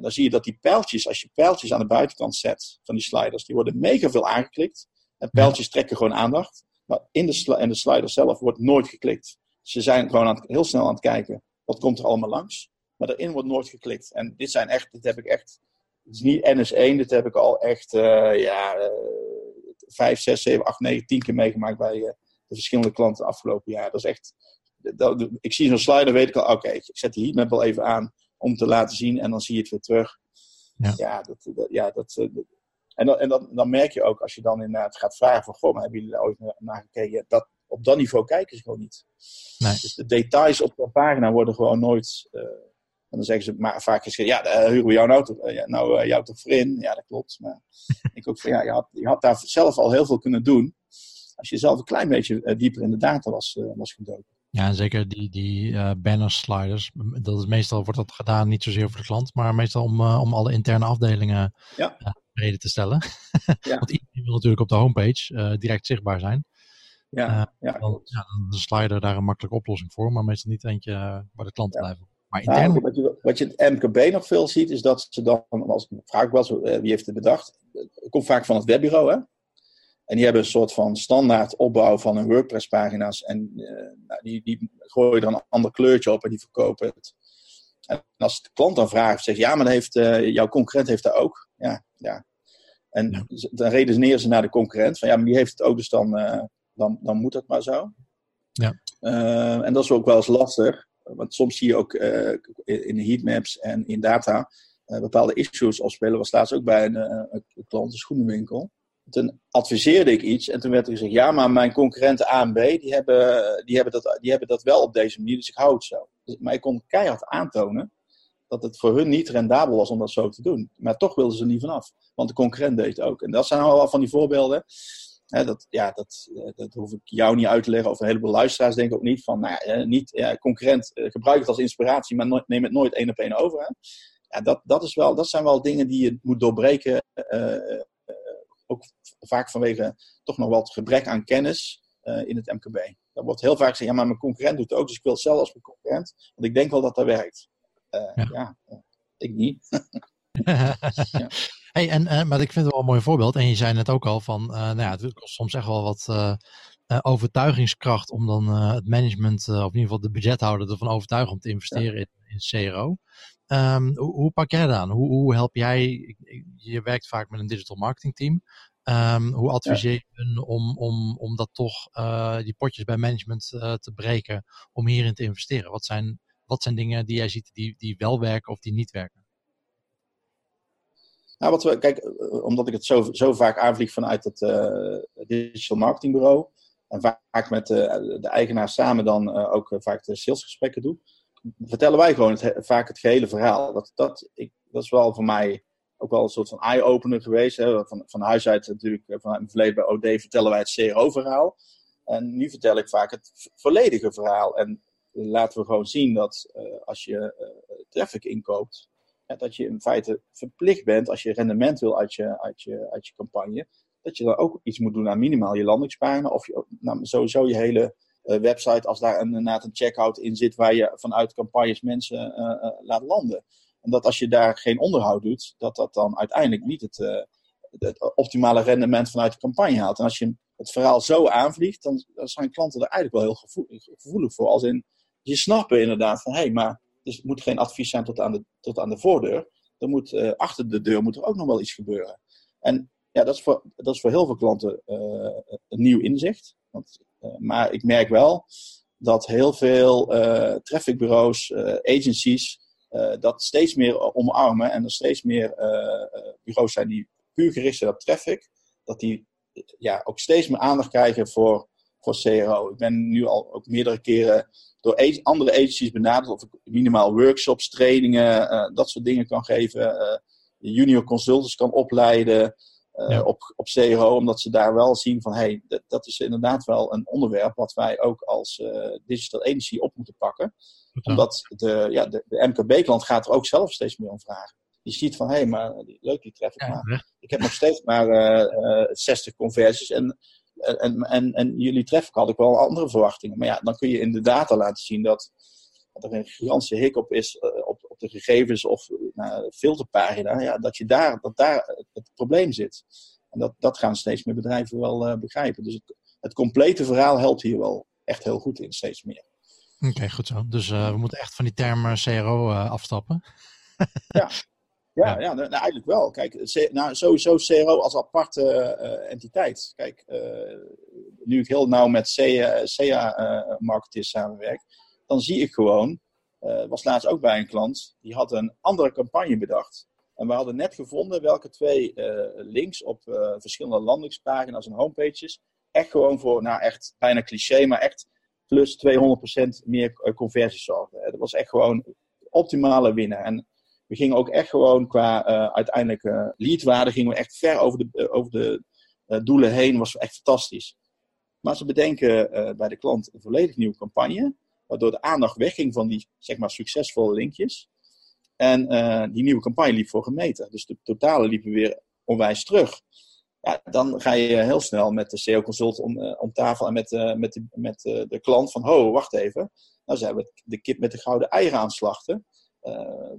dan zie je dat die pijltjes, als je pijltjes aan de buitenkant zet van die sliders, die worden mega veel aangeklikt. En pijltjes trekken gewoon aandacht. Maar in de, in de slider zelf wordt nooit geklikt. Ze zijn gewoon aan het, heel snel aan het kijken. Wat komt er allemaal langs? Maar daarin wordt nooit geklikt. En dit zijn echt, dit heb ik echt. Het is niet NS1, dit heb ik al echt uh, ja, uh, 5, 6, 7, 8, 9, 10 keer meegemaakt bij uh, de verschillende klanten afgelopen jaar. Dat is echt. Dat, ik zie zo'n slider, weet ik al, oké, okay, ik zet die heatmap wel even aan om te laten zien en dan zie je het weer terug. Ja, ja, dat, dat, ja dat, dat, en, dan, en dan, dan merk je ook, als je dan inderdaad gaat vragen van, goh, maar hebben jullie daar ooit naar gekeken? Dat, op dat niveau kijken ze gewoon niet. Nee. Dus de details op de pagina worden gewoon nooit... Uh, en dan zeggen ze maar vaak geschreven, ja, uh, huren we jouw auto, uh, ja, nou, uh, jou toch voor in? Ja, dat klopt. Maar ik ook van, ja, je had, je had daar zelf al heel veel kunnen doen. Als je zelf een klein beetje dieper in de data was, was gedoken. Ja, en zeker die, die uh, banner sliders. Dat is meestal wordt dat gedaan niet zozeer voor de klant, maar meestal om, uh, om alle interne afdelingen ja. Reden te stellen. Ja. Want iedereen wil natuurlijk op de homepage direct zichtbaar zijn. Ja, ja, dan, ja, dan is een slider daar een makkelijke oplossing voor, maar meestal niet eentje waar de klant ja. blijven. Maar intern... Nou, wat, je, wat je het MKB nog veel ziet, is dat ze dan, als vraag ik wel zo, wie heeft het bedacht? Het komt vaak van het webbureau, hè? En die hebben een soort van standaard opbouw van hun WordPress-pagina's. En uh, nou, die, die gooien er een ander kleurtje op en die verkopen het. En als de klant dan vraagt, zegt ja, maar heeft, uh, jouw concurrent heeft daar ook. Ja, ja. En dan redeneren ze naar de concurrent van ja, maar die heeft het ook, dus dan, dan, dan moet het maar zo. Ja. en dat is ook wel eens lastig. Want soms zie je ook in de heatmaps en in data bepaalde issues opspelen. Was laatst ook bij een, een klant, een schoenenwinkel toen adviseerde ik iets en toen werd er gezegd: ja, maar mijn concurrenten A en B die hebben, die hebben, dat, die hebben dat wel op deze manier, dus ik hou het zo. Dus, maar ik kon keihard aantonen dat het voor hun niet rendabel was om dat zo te doen. Maar toch wilden ze er niet vanaf, want de concurrent deed het ook. En dat zijn wel van die voorbeelden. Hè, dat, ja, dat, eh, dat hoef ik jou niet uit te leggen, of een heleboel luisteraars denken ook niet van, nou ja, niet, ja, concurrent, eh, gebruik het als inspiratie, maar neem het nooit één op één over. Hè. Ja, dat, dat, is wel, dat zijn wel dingen die je moet doorbreken ook vaak vanwege toch nog wat gebrek aan kennis in het MKB. Dat wordt heel vaak gezegd, ja, maar mijn concurrent doet het ook, dus ik wil het zelf als mijn concurrent. Want ik denk wel dat dat werkt. Uh, ja. ja, ik niet. ja. Hey, en, uh, maar ik vind het wel een mooi voorbeeld. En je zei net ook al van, nou ja, het kost soms echt wel wat overtuigingskracht om dan het management, of in ieder geval de budgethouder ervan overtuigen om te investeren in, in CRO. Um, hoe, hoe, pak jij dat aan? Hoe, hoe help jij? Je werkt vaak met een digital marketing team. Um, hoe adviseer je hun om, om, om dat toch die potjes bij management te breken om hierin te investeren? Wat zijn, wat zijn dingen die jij ziet die, die wel werken of die niet werken? Nou, wat we, kijk, eh, omdat ik het zo, zo vaak aanvlieg vanuit het uh, digital marketingbureau en vaak met de eigenaar samen dan ook vaak de salesgesprekken doe, vertellen wij gewoon vaak het gehele verhaal. Dat, dat, ik, dat is wel voor mij ook wel een soort van eye-opener geweest. Hè. Van, van huis uit natuurlijk, eh, vanuit mijn verleden bij OD vertellen wij het CRO-verhaal. En nu vertel ik vaak het volledige verhaal. En laten we gewoon zien dat uh, als je uh, traffic inkoopt, dat je in feite verplicht bent als je rendement wil uit je, uit je, uit je campagne, dat je dan ook iets moet doen aan minimaal je landingspagina of nou, sowieso je hele uh, website als daar inderdaad een checkout in zit waar je vanuit campagnes mensen laat landen. En dat als je daar geen onderhoud doet, dat dat dan uiteindelijk niet het, het optimale rendement vanuit de campagne haalt. En als je het verhaal zo aanvliegt, dan, dan zijn klanten er eigenlijk wel heel gevoelig voor. Als in, je snappen inderdaad van, hé, hey, maar dus het moet geen advies zijn tot aan de, tot aan de voordeur. Er moet, uh, achter de deur moet er ook nog wel iets gebeuren. En ja, dat is voor, dat is voor heel veel klanten uh, een nieuw inzicht. Want eh, maar ik merk wel dat heel veel trafficbureaus, agencies, dat steeds meer omarmen. En er steeds meer bureaus zijn die puur gericht zijn op traffic. Dat die ja, ook steeds meer aandacht krijgen voor, voor CRO. Ik ben nu al ook meerdere keren door andere agencies benaderd of ik minimaal workshops, trainingen, dat soort dingen kan geven. junior consultants kan opleiden. Uh, op, op CRO, omdat ze daar wel zien van hey, dat, dat is inderdaad wel een onderwerp wat wij ook als digital agency op moeten pakken. Omdat de, ja, de, de MKB-klant gaat er ook zelf steeds meer om vragen. Je ziet van hé, hey, maar leuk die traffic, maar ik heb nog steeds maar uh, 60 conversies en, en, en, en jullie traffic had ik wel andere verwachtingen. Maar ja, dan kun je in de data laten zien dat dat er een gigantische hiccup is uh, op, op de gegevens of filterpagina, ja, dat, je daar, dat daar het probleem zit. En dat, dat gaan steeds meer bedrijven wel uh, begrijpen. Dus het, het, complete verhaal helpt hier wel echt heel goed in, steeds meer. Oké, okay, goed zo. Dus we moeten echt van die term CRO afstappen. ja. Ja, ja. nou, eigenlijk wel. Kijk, nou, sowieso CRO als aparte entiteit. Kijk, nu ik heel nauw met CA-marketeers samenwerk, dan zie ik gewoon, was laatst ook bij een klant, die had een andere campagne bedacht. En we hadden net gevonden welke twee links op verschillende landingspagina's en homepages echt gewoon voor, nou echt bijna cliché, maar echt plus 200% meer conversies zorgen. Dat was echt gewoon optimale winnaar. En we gingen ook echt gewoon qua uiteindelijk leadwaarde, gingen we echt ver over de, over de doelen heen. was echt fantastisch. Maar ze bedenken bij de klant een volledig nieuwe campagne waardoor de aandacht wegging van die zeg maar, succesvolle linkjes. En die nieuwe campagne liep voor gemeten. Dus de totale liepen weer onwijs terug. Ja, dan ga je heel snel met de SEO-consult om, om tafel en met, met, de, met de klant van, ho, wacht even. Nou zijn we de kip met de gouden eieren aan slachten.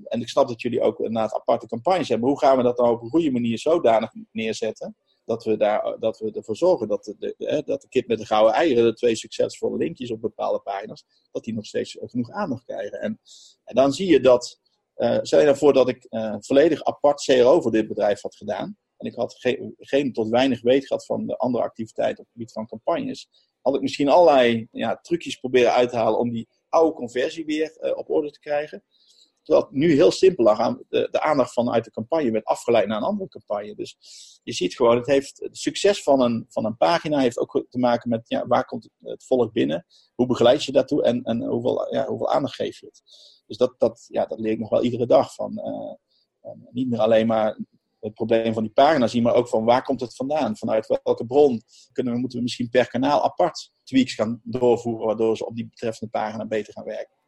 En ik snap dat jullie ook een aparte campagnes hebben. Hoe gaan we dat nou op een goede manier zodanig neerzetten? dat we, daar, dat we ervoor zorgen dat de, dat de kip met de gouden eieren, de twee succesvolle linkjes op bepaalde pagina's, dat die nog steeds genoeg aandacht krijgen. En, en dan zie je dat Uh, stel je nou dat ik volledig apart CRO voor dit bedrijf had gedaan. En ik had ge geen tot weinig weet gehad van de andere activiteiten op het gebied van campagnes. Had ik misschien allerlei ja, trucjes proberen uit te halen om die oude conversie weer op orde te krijgen. Terwijl nu heel simpel aan de, de, aandacht vanuit de campagne werd afgeleid naar een andere campagne. Dus je ziet gewoon, het, heeft, het succes van een, van een pagina heeft ook te maken met ja, waar komt het, volk binnen, hoe begeleid je daartoe en, en hoeveel, ja, hoeveel aandacht geef je het. Dus dat, dat, ja, dat leer ik nog wel iedere dag. Van, uh, niet meer alleen maar het probleem van die pagina zien, maar ook van waar komt het vandaan? Vanuit welke bron kunnen we, moeten we misschien per kanaal apart tweaks gaan doorvoeren, waardoor ze op die betreffende pagina beter gaan werken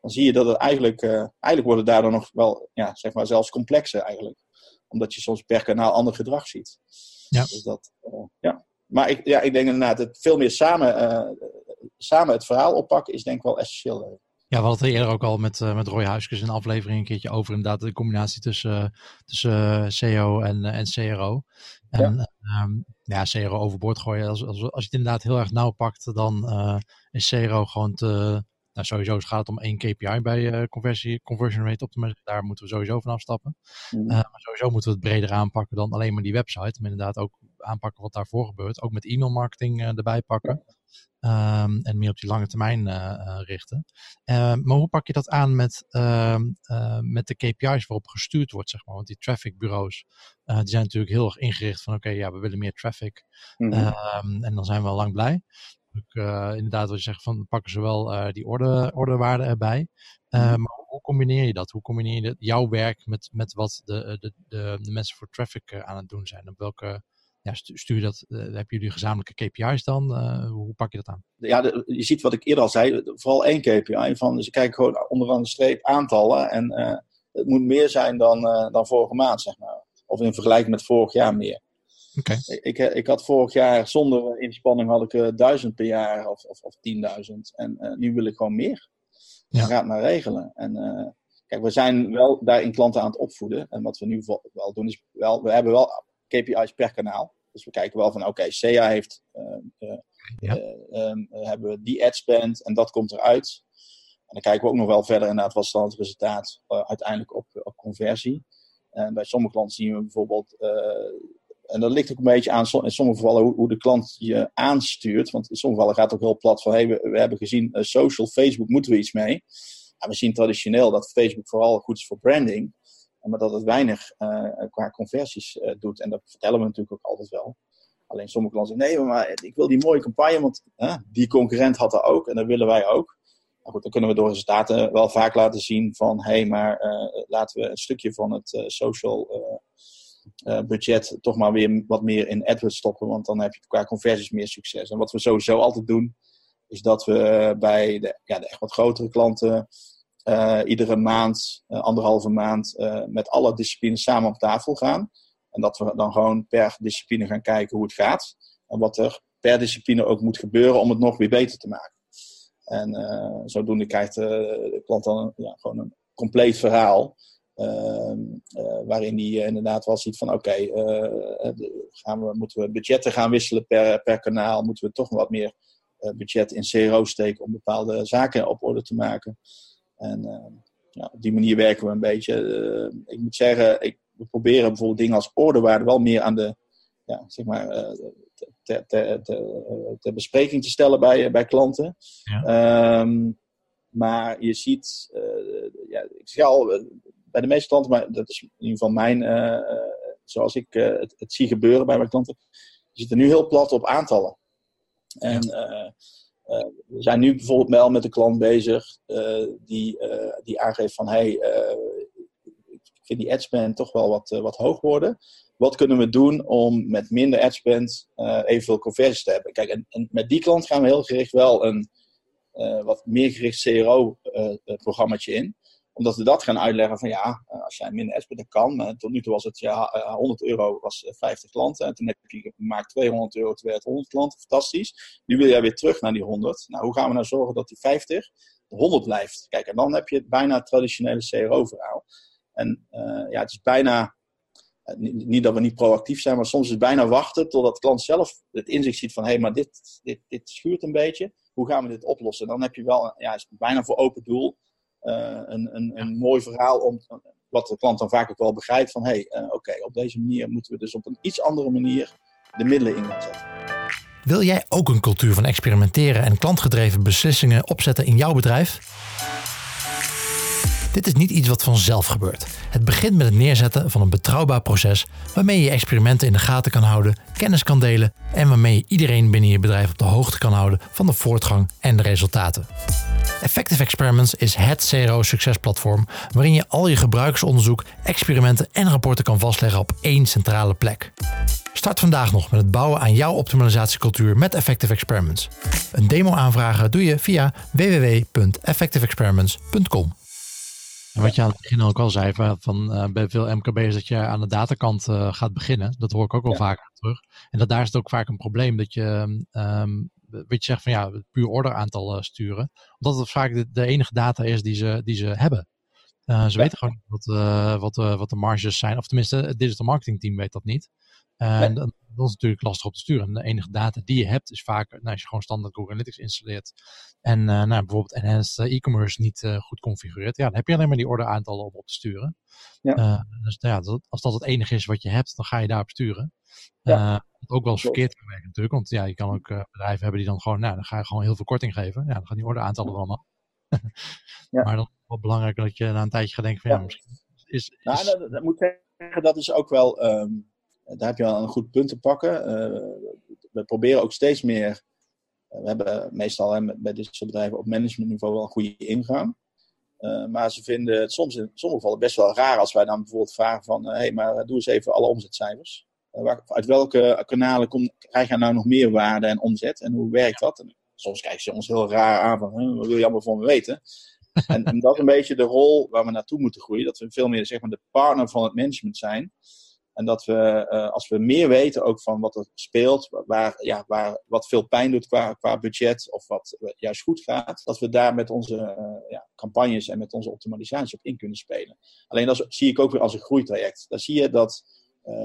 dan zie je dat het eigenlijk, uh, eigenlijk wordt het daardoor nog wel, ja, zeg maar zelfs complexer eigenlijk. Omdat je soms per kanaal ander gedrag ziet. Ja. Dus dat, uh, ja. Maar ik, ja, ik denk inderdaad dat veel meer samen, uh, samen het verhaal oppakken is denk ik wel essentieel. Ja, we hadden het eerder ook al met, met Roy Huiskes in een aflevering een keertje over inderdaad de combinatie tussen, tussen CEO en, en CRO. En ja, um, ja CRO overboord gooien. Als, als, als je het inderdaad heel erg nauw pakt, dan is CRO gewoon te, nou, sowieso gaat het om één KPI bij uh, conversie, conversion rate optimization. Daar moeten we sowieso van afstappen. Mm. Uh, maar sowieso moeten we het breder aanpakken dan alleen maar die website. Maar inderdaad ook aanpakken wat daarvoor gebeurt. Ook met e-mail marketing uh, erbij pakken. Um, en meer op die lange termijn richten. Ehm, maar hoe pak je dat aan met, ehm, met de KPI's waarop gestuurd wordt, zeg maar? Want die trafficbureaus, die zijn natuurlijk heel erg ingericht van oké, okay, ja, we willen meer traffic. Mm -hmm. en dan zijn we al lang blij uh, inderdaad, wat je zegt, van pakken ze wel uh, die orde, ordewaarden erbij. Uh, maar hoe combineer je dat? Hoe combineer je jouw werk met, met wat de, de, de, de mensen voor traffic aan het doen zijn? Op welke ja, stuur je dat? hebben jullie gezamenlijke KPI's dan? hoe pak je dat aan? Ja, de, je ziet wat ik eerder al zei, vooral één KPI. Van, dus ik kijk gewoon onderaan de streep aantallen. En het moet meer zijn dan, dan vorige maand, zeg maar. Of in vergelijking met vorig jaar meer. Okay. Ik, ik had vorig jaar zonder inspanning had ik uh, duizend per jaar of, of, of 10.000. En uh, nu wil ik gewoon meer. Ja. Ga het maar regelen. En uh, kijk, we zijn wel daarin klanten aan het opvoeden. En wat we nu wel doen is, wel, we hebben wel KPI's per kanaal. Dus we kijken wel van, oké, okay, SEA heeft, ja. um, hebben we die ad spend en dat komt eruit. En dan kijken we ook nog wel verder inderdaad, wat is dan het resultaat uiteindelijk op, op conversie. En bij sommige klanten zien we bijvoorbeeld en dat ligt ook een beetje aan in sommige gevallen hoe, hoe, de klant je aanstuurt. Want in sommige gevallen gaat het ook heel plat van: hey, we, hebben gezien uh, social, Facebook, moeten we iets mee. Ja, we zien traditioneel dat Facebook vooral goed is voor branding, maar dat het weinig uh, qua conversies uh, doet. En dat vertellen we natuurlijk ook altijd wel. Alleen sommige klanten zeggen: nee, maar ik wil die mooie campagne, want die concurrent had er ook en dat willen wij ook. Nou goed, dan kunnen we door resultaten wel vaak laten zien van: hé, hey, maar laten we een stukje van het social uh, budget toch maar weer wat meer in AdWords stoppen. Want dan heb je qua conversies meer succes. En wat we sowieso altijd doen, is dat we bij de, ja, de echt wat grotere klanten uh, iedere maand, anderhalve maand, met alle disciplines samen op tafel gaan. En dat we dan gewoon per discipline gaan kijken hoe het gaat. En wat er per discipline ook moet gebeuren om het nog weer beter te maken. En zodoende krijgt de klant dan ja, gewoon een compleet verhaal. Ehm, eh, waarin die inderdaad wel ziet van oké, okay, we, moeten we budgetten gaan wisselen per, per kanaal? Moeten we toch wat meer budget in CRO steken om bepaalde zaken op orde te maken? En ehm, ja, op die manier werken we een beetje. ik moet zeggen, ik, we proberen bijvoorbeeld dingen als ordewaarde wel meer aan de, ja, zeg maar, ter, ter, ter, bespreking te stellen bij, bij klanten. Ja. Um, maar je ziet, uh, ja, ik zeg al, bij de meeste klanten, maar dat is in ieder geval mijn, uh, zoals ik uh, het, het, zie gebeuren bij mijn klanten, je zit er nu heel plat op aantallen. En we zijn nu bijvoorbeeld wel met een klant bezig die, die aangeeft van hey, ik vind die adspend toch wel wat, wat hoog worden. Wat kunnen we doen om met minder adspend evenveel conversies te hebben? Kijk, en, en, met die klant gaan we heel gericht wel een wat meer gericht CRO-programmaatje in omdat we dat gaan uitleggen van ja, eh, als jij minder SPD kan. Tot nu toe was het ja, 100 eh, euro was 50 klanten. En toen heb je gemaakt 200 euro, werd 100 klanten. Fantastisch. Nu wil jij weer terug naar die 100. Nou, hoe gaan we nou zorgen dat die 50 de 100 blijft? Kijk, en dan heb je het bijna traditionele CRO-verhaal. En ja, het is bijna, niet, niet, dat we niet proactief zijn, maar soms is het bijna wachten totdat de klant zelf het inzicht ziet van hé, hey, maar dit, dit, dit schuurt een beetje. Hoe gaan we dit oplossen? Dan heb je wel, ja, is bijna voor open doel een, een, een mooi verhaal om, wat de klant dan vaak ook wel begrijpt van hé, hey, oké, op deze manier moeten we dus op een iets andere manier de middelen in gaan zetten. Wil jij ook een cultuur van experimenteren en klantgedreven beslissingen opzetten in jouw bedrijf? Dit is niet iets wat vanzelf gebeurt. Het begint met het neerzetten van een betrouwbaar proces waarmee je experimenten in de gaten kan houden, kennis kan delen en waarmee je iedereen binnen je bedrijf op de hoogte kan houden van de voortgang en de resultaten. Effective Experiments is het CRO succesplatform waarin je al je gebruikersonderzoek, experimenten en rapporten kan vastleggen op één centrale plek. Start vandaag nog met het bouwen aan jouw optimalisatiecultuur met Effective Experiments. Een demo aanvragen doe je via www.effectiveexperiments.com. En wat je aan het begin ook al zei, van, uh, bij veel MKB'ers dat je aan de datakant uh, gaat beginnen. Dat hoor ik ook wel ja. vaker terug. En dat daar is het ook vaak een probleem dat je, um, weet je zegt van ja, puur orderaantal uh, sturen. Omdat het vaak de, de, enige data is die ze, die ze hebben. ze ja. weten gewoon niet wat, wat, wat de marges zijn. Of tenminste, het digital marketing team weet dat niet. En nee. Dat is natuurlijk lastig op te sturen. En de enige data die je hebt is vaak, nou, als je gewoon standaard Google Analytics installeert en uh, nou, bijvoorbeeld enhanced e-commerce niet uh, goed configureert, ja, dan heb je alleen maar die ordeaantallen om op te sturen. Ja. dus ja, dat, als dat het enige is wat je hebt, dan ga je daarop sturen. Ja. wat ook wel eens verkeerd kan werken natuurlijk, want ja, je kan ook bedrijven hebben die dan gewoon, nou, dan ga je gewoon heel veel korting geven. Ja, dan gaan die ordeaantallen er allemaal. ja. Maar dan is het wel belangrijk dat je na een tijdje gaat denken van, ja, misschien is... is... Nou, dat, dat, moet zeggen, dat is ook wel... Um daar heb je wel een goed punt te pakken. Uh, we proberen ook steeds meer. Uh, we hebben meestal hè, bij dit soort bedrijven op managementniveau wel een goede ingang. Uh, maar ze vinden het soms in sommige gevallen best wel raar als wij dan bijvoorbeeld vragen van... hé, hey, maar doe eens even alle omzetcijfers. Waar, uit welke kanalen kom, krijg je nou nog meer waarde en omzet? En hoe werkt dat? En soms kijken ze ons heel raar aan van... wat wil je allemaal van me weten? en, en, dat is een beetje de rol waar we naartoe moeten groeien. Dat we veel meer zeg maar, de partner van het management zijn... En dat we, uh, als we meer weten ook van wat er speelt, waar, ja, waar, wat veel pijn doet qua, qua budget of wat juist goed gaat, dat we daar met onze uh, ja, campagnes en met onze optimalisatie op in kunnen spelen. Alleen dat zie ik ook weer als een groeitraject. Dan zie je dat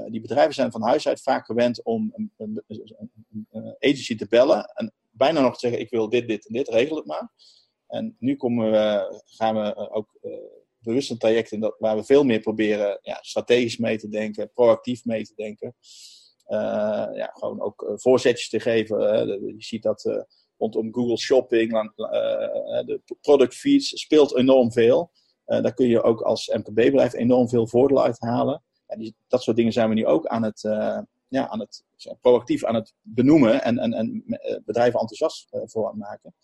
die bedrijven zijn van huis uit vaak gewend om een, een, een, agency te bellen en bijna nog te zeggen ik wil dit, dit en dit, regel het maar. En nu komen we, gaan we ook bewust een traject dat, waar we veel meer proberen ja, strategisch mee te denken, proactief mee te denken. Uh, ja, gewoon ook uh, voorzetjes te geven. Je ziet dat rondom Google Shopping, de product feeds speelt enorm veel. daar kun je ook als MKB-bedrijf enorm veel voordeel uit halen. Die, dat soort dingen zijn we nu ook aan het, ja, aan het proactief aan het benoemen en, en, en bedrijven enthousiast voor aan het maken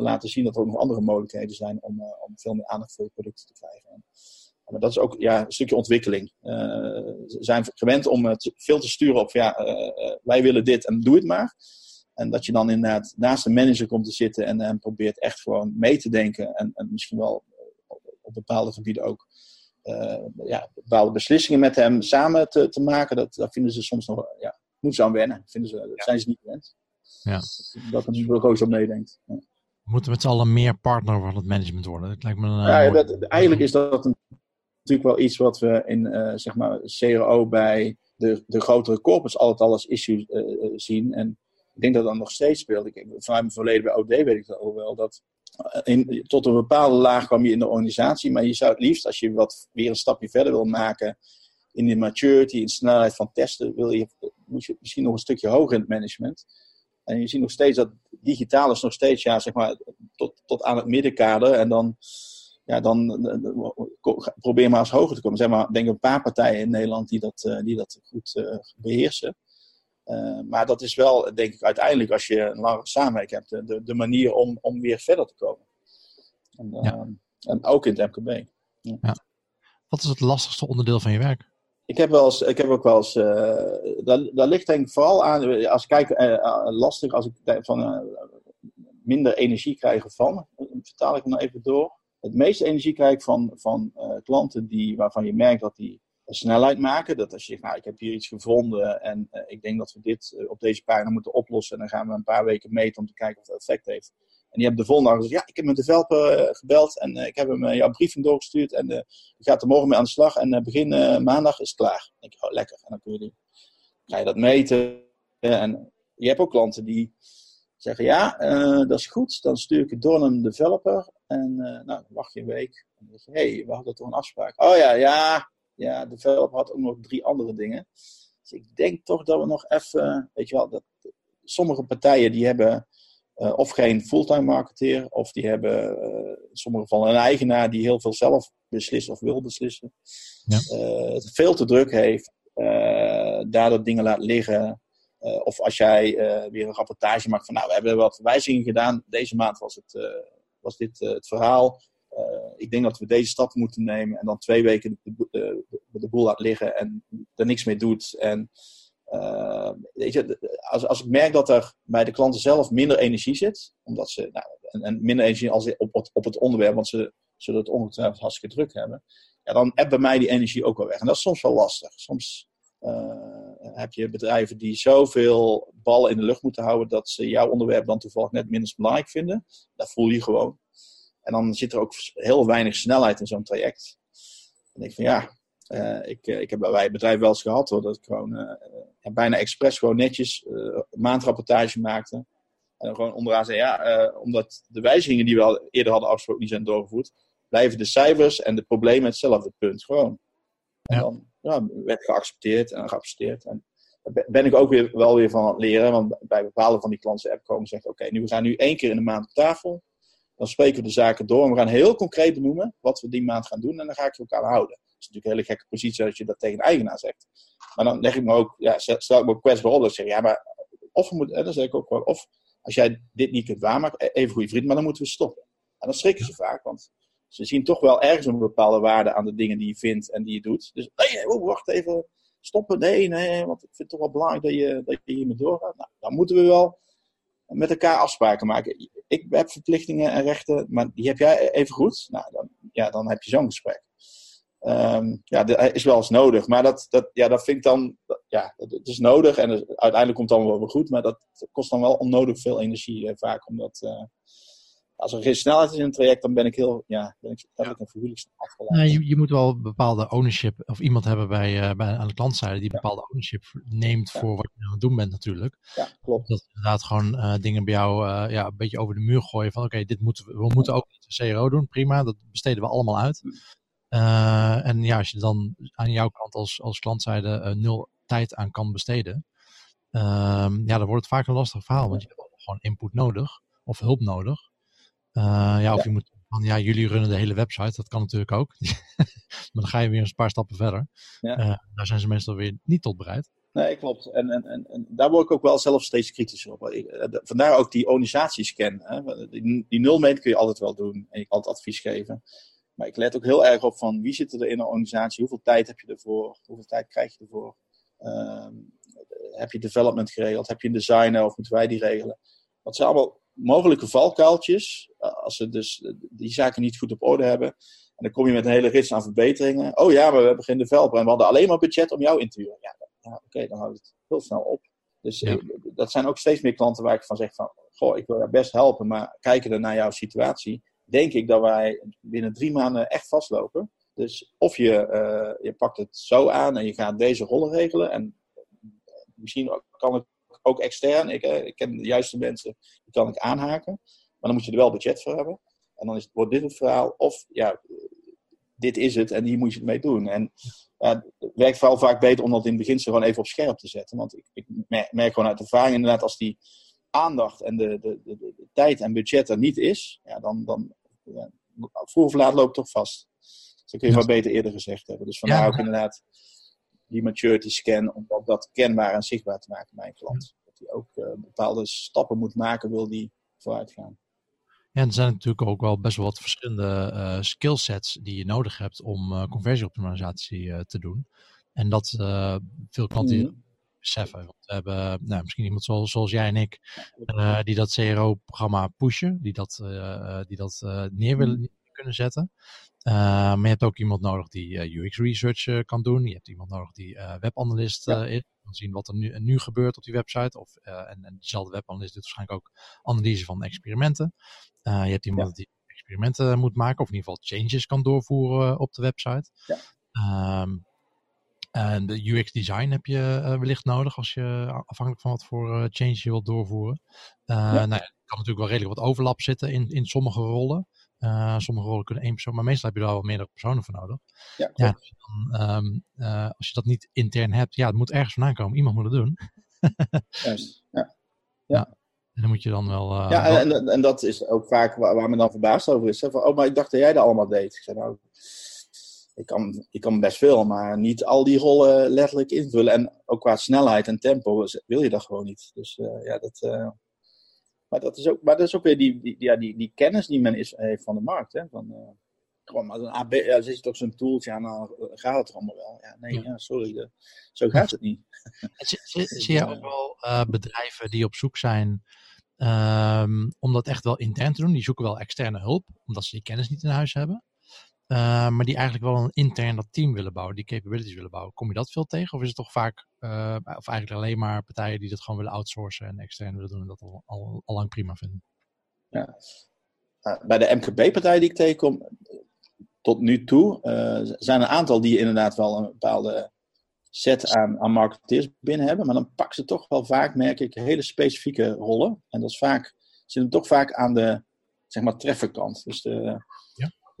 te laten zien dat er ook nog andere mogelijkheden zijn om, uh, om veel meer aandacht voor je producten te krijgen. Maar dat is ook ja, een stukje ontwikkeling. Uh, ze zijn gewend om het veel te sturen op, ja, uh, wij willen dit en doe het maar. En dat je dan inderdaad naast de manager komt te zitten en, en probeert echt gewoon mee te denken. En, en misschien wel op, op, bepaalde gebieden ook ja, bepaalde beslissingen met hem samen te, te maken. Dat, dat vinden ze soms nog, ja, moeten ze aan wennen. Vinden ze, dat ja. zijn ze niet gewend. Ja. Dat er natuurlijk ook zo meedenkt. Ja. Moeten met z'n allen meer partner van het management worden. Dat lijkt me een, ja, ja dat, eigenlijk is dat een, natuurlijk wel iets wat we in uh, zeg maar CRO bij de, de grotere corporates altijd al als issue uh, zien. En ik denk dat dat nog steeds speelt. Ik, vanuit mijn verleden bij OD weet ik dat ook wel. Dat in, tot een bepaalde laag kwam je in de organisatie. Maar je zou het liefst, als je wat weer een stapje verder wil maken in de maturity, in de snelheid van testen, wil je, moet je misschien nog een stukje hoger in het management. En je ziet nog steeds dat digitaal is nog steeds ja, zeg maar, tot, tot aan het middenkader. En dan, ja, dan probeer maar eens hoger te komen. Zijn maar denk een paar partijen in Nederland die dat, uh, die dat goed beheersen. Uh, maar dat is wel, denk ik, uiteindelijk als je een langere samenwerking hebt, de, de manier om, om weer verder te komen. En, ja. en ook in het MKB. Ja. Ja. Wat is het lastigste onderdeel van je werk? Ik heb, wel eens, ik heb ook wel eens. Uh, daar, daar ligt denk ik vooral aan. Als ik uh, lastig als ik van minder energie krijgen van. Vertaal ik hem even door. Het meeste energie krijg ik van, van klanten die, waarvan je merkt dat die snelheid maken. Dat als je zegt, nou, ik heb hier iets gevonden en ik denk dat we dit op deze pagina moeten oplossen. En dan gaan we een paar weken meten om te kijken of het effect heeft. En die hebben de volgende dag gezegd, ja, ik heb met de developer uh, gebeld en uh, ik heb hem uh, jouw briefing doorgestuurd en die gaat er morgen mee aan de slag en begin maandag is het klaar. Dan denk ik, oh lekker. En dan kun je, die, ga je dat meten. en je hebt ook klanten die, Zeggen ja, dat is goed. Dan stuur ik het door naar een developer. En nou, dan wacht je een week. En dan zeg je, hé, hey, we hadden toch een afspraak. Oh ja, ja, ja, de developer had ook nog drie andere dingen. Dus ik denk toch dat we nog even, weet je wel, dat, sommige partijen die hebben uh, of geen fulltime marketeer, of die hebben uh, in sommige gevallen een eigenaar die heel veel zelf beslist of wil beslissen. Ja. Uh, het veel te druk heeft, daardoor dingen laat liggen. of als jij weer een rapportage maakt van, nou, we hebben wat wijzigingen gedaan. Deze maand was, het, was dit het verhaal. ik denk dat we deze stap moeten nemen en dan twee weken de, de, de, boel laat liggen en er niks mee doet. En uh, weet je, als, als ik merk dat er bij de klanten zelf minder energie zit, omdat ze, nou, en, minder energie als op, op, op het onderwerp, want ze zullen het ongetwijfeld hartstikke druk hebben, ja, dan heb bij mij die energie ook wel weg. En dat is soms wel lastig. Soms uh, heb je bedrijven die zoveel ballen in de lucht moeten houden dat ze jouw onderwerp dan toevallig net minder belangrijk vinden. Dat voel je gewoon. En dan zit er ook heel weinig snelheid in zo'n traject. En ik van ja, ik, ik heb bij het bedrijf wel eens gehad hoor, dat ik gewoon uh, bijna expres gewoon netjes maandrapportage maakte. En dan gewoon onderaan zei, ja, omdat de wijzigingen die we al eerder hadden afgesproken niet zijn doorgevoerd, blijven de cijfers en de problemen hetzelfde punt. Gewoon. En ja. dan ja, werd geaccepteerd en geaccepteerd. En daar ben ik ook weer, wel weer van aan het leren. Want bij bepaalde van die klanten app komen zeggen, oké, nu we gaan nu één keer in de maand op tafel. Dan spreken we de zaken door en we gaan heel concreet benoemen wat we die maand gaan doen. En dan ga ik je ook aan houden is natuurlijk een hele gekke positie als je dat tegen een eigenaar zegt. Maar dan leg ik me ook, ja, stel ik me ook kwetsbaar op. Dat ik zeg, ja, maar of we moeten, dan zeg ik ook wel, of als jij dit niet kunt waarmaken, e-, even goede vriend, maar dan moeten we stoppen. En dan schrikken ze vaak, want ze zien toch wel ergens een bepaalde waarde aan de dingen die je vindt en die je doet. Dus, nee, oh, wacht even, stoppen, nee, nee, want ik vind het toch wel belangrijk dat je, dat je hiermee doorgaat. Nou, dan moeten we wel met elkaar afspraken maken. Ik heb verplichtingen en rechten, maar die heb jij even goed. Nou, dan, ja, dan heb je zo'n gesprek. Um, ja, dat is wel eens nodig. Maar dat, dat, ja, dat vind ik dan, ja, het is nodig en uiteindelijk komt het dan wel weer goed. Maar dat kost dan wel onnodig veel energie eh, vaak. Omdat uh, als er geen snelheid is in een traject, dan ben ik heel, ja, ben ik, ik een verhuurlijkstap afgeleid. Nou, je, je moet wel bepaalde ownership, of iemand hebben bij, uh, bij aan de klantzijde die bepaalde ownership neemt voor wat je aan het doen bent natuurlijk. Ja, klopt. Dat inderdaad gewoon dingen bij jou ja, een beetje over de muur gooien van oké, dit moeten we, we moeten ook CRO doen, prima, dat besteden we allemaal uit. Uh, en ja, als je dan aan jouw kant als, als klantzijde uh, nul tijd aan kan besteden, uh, ja, dan wordt het vaak een lastig verhaal, want je hebt gewoon input nodig of hulp nodig. Uh, ja, of ja. je moet van ja, jullie runnen de hele website, dat kan natuurlijk ook. maar dan ga je weer een paar stappen verder. Ja. daar zijn ze meestal weer niet tot bereid. Nee, klopt. En, en, en, en, daar word ik ook wel zelf steeds kritischer op. vandaar ook die organisatiescan. Hè. Die, die nulmeet kun je altijd wel doen en je kan altijd advies geven. Maar ik let ook heel erg op van wie zit er in een organisatie, hoeveel tijd heb je ervoor, hoeveel tijd krijg je ervoor. Um, heb je development geregeld, heb je een designer of moeten wij die regelen. Dat zijn allemaal mogelijke valkuiltjes, uh, als ze dus die zaken niet goed op orde hebben. En dan kom je met een hele rits aan verbeteringen. Oh ja, maar we hebben geen developer en we hadden alleen maar budget om jou in te huren. Ja, ja oké, dan houdt het heel snel op. Dus ja. ik, dat zijn ook steeds meer klanten waar ik van zeg van, goh, ik wil jou best helpen, maar kijken er naar jouw situatie denk ik dat wij binnen drie maanden echt vastlopen. Dus of je, uh, je pakt het zo aan en je gaat deze rollen regelen. En misschien kan het ook extern. Ik, uh, ik ken de juiste mensen, die kan ik aanhaken. Maar dan moet je er wel budget voor hebben. En dan is, wordt dit het verhaal. Of ja, dit is het en hier moet je het mee doen. En het werkt vooral vaak beter om dat in het begin gewoon even op scherp te zetten. Want ik, ik merk gewoon uit ervaring inderdaad als die aandacht en de, de, de, de, tijd en budget er niet is, ja, dan, dan ja, vroeg of laat loopt toch vast. Dus dat kun je maar beter eerder gezegd hebben. Dus vandaar ook inderdaad die maturity scan, om dat kenbaar en zichtbaar te maken bij een klant. Dat hij ook uh, bepaalde stappen moet maken, wil die vooruit gaan. Ja, er zijn natuurlijk ook wel best wel wat verschillende uh, skillsets die je nodig hebt om uh, conversieoptimalisatie te doen. En dat veel klanten mm beseffen. Want we hebben nou, misschien iemand zoals, zoals jij en ik, uh, die dat CRO-programma pushen, die dat, uh, die dat uh, neer willen mm. kunnen zetten. maar je hebt ook iemand nodig die UX research kan doen. Je hebt iemand nodig die webanalist ja. is. Kan zien wat er nu, nu gebeurt op die website. Of, en, en diezelfde webanalist doet waarschijnlijk ook analyse van experimenten. je hebt iemand ja. die experimenten moet maken, of in ieder geval changes kan doorvoeren op de website. Ja. Um, En de UX design heb je wellicht nodig als je afhankelijk van wat voor change je wilt doorvoeren. Ja. Nou, er kan natuurlijk wel redelijk wat overlap zitten in, in sommige rollen. Uh, sommige rollen kunnen één persoon, maar meestal heb je er wel meerdere personen voor nodig. Ja, ja als, je dan, um, uh, als je dat niet intern hebt, ja, het moet ergens vandaan komen. Iemand moet het doen. Juist, ja. ja. En dan moet je dan wel... Uh, ja, en, en, en, dat is ook vaak waar, waar men dan verbaasd over is. Hè? Van, oh, maar ik dacht dat jij dat allemaal deed. Ik zei, nou, ik kan, ik kan best veel, maar niet al die rollen letterlijk invullen. En ook qua snelheid en tempo wil je dat gewoon niet. Dus ja, dat... Maar dat is ook, maar dat is ook weer die, die, ja, die, die kennis die men is, heeft van de markt. Hè? Van, uh, gewoon maar een AB, ja, zit toch zo'n tooltje aan, dan gaat het er allemaal wel. Ja, nee, ja. sorry, de, zo gaat het niet. zie, zie je ook wel bedrijven die op zoek zijn um, om dat echt wel intern te doen? Die zoeken wel externe hulp, omdat ze die kennis niet in huis hebben. Uh, maar die eigenlijk wel een intern dat team willen bouwen, die capabilities willen bouwen. Kom je dat veel tegen? Of is het toch vaak, uh, of eigenlijk alleen maar partijen die dat gewoon willen outsourcen en extern willen doen en dat al, al, al lang prima vinden? Ja. Uh, bij de MKB-partijen die ik tegenkom, tot nu toe, zijn een aantal die inderdaad wel een bepaalde set aan, marketeers binnen hebben. Maar dan pakken ze toch wel vaak, merk ik, hele specifieke rollen. En dat is vaak, zit hem toch vaak aan de, zeg maar, trefferkant. Dus de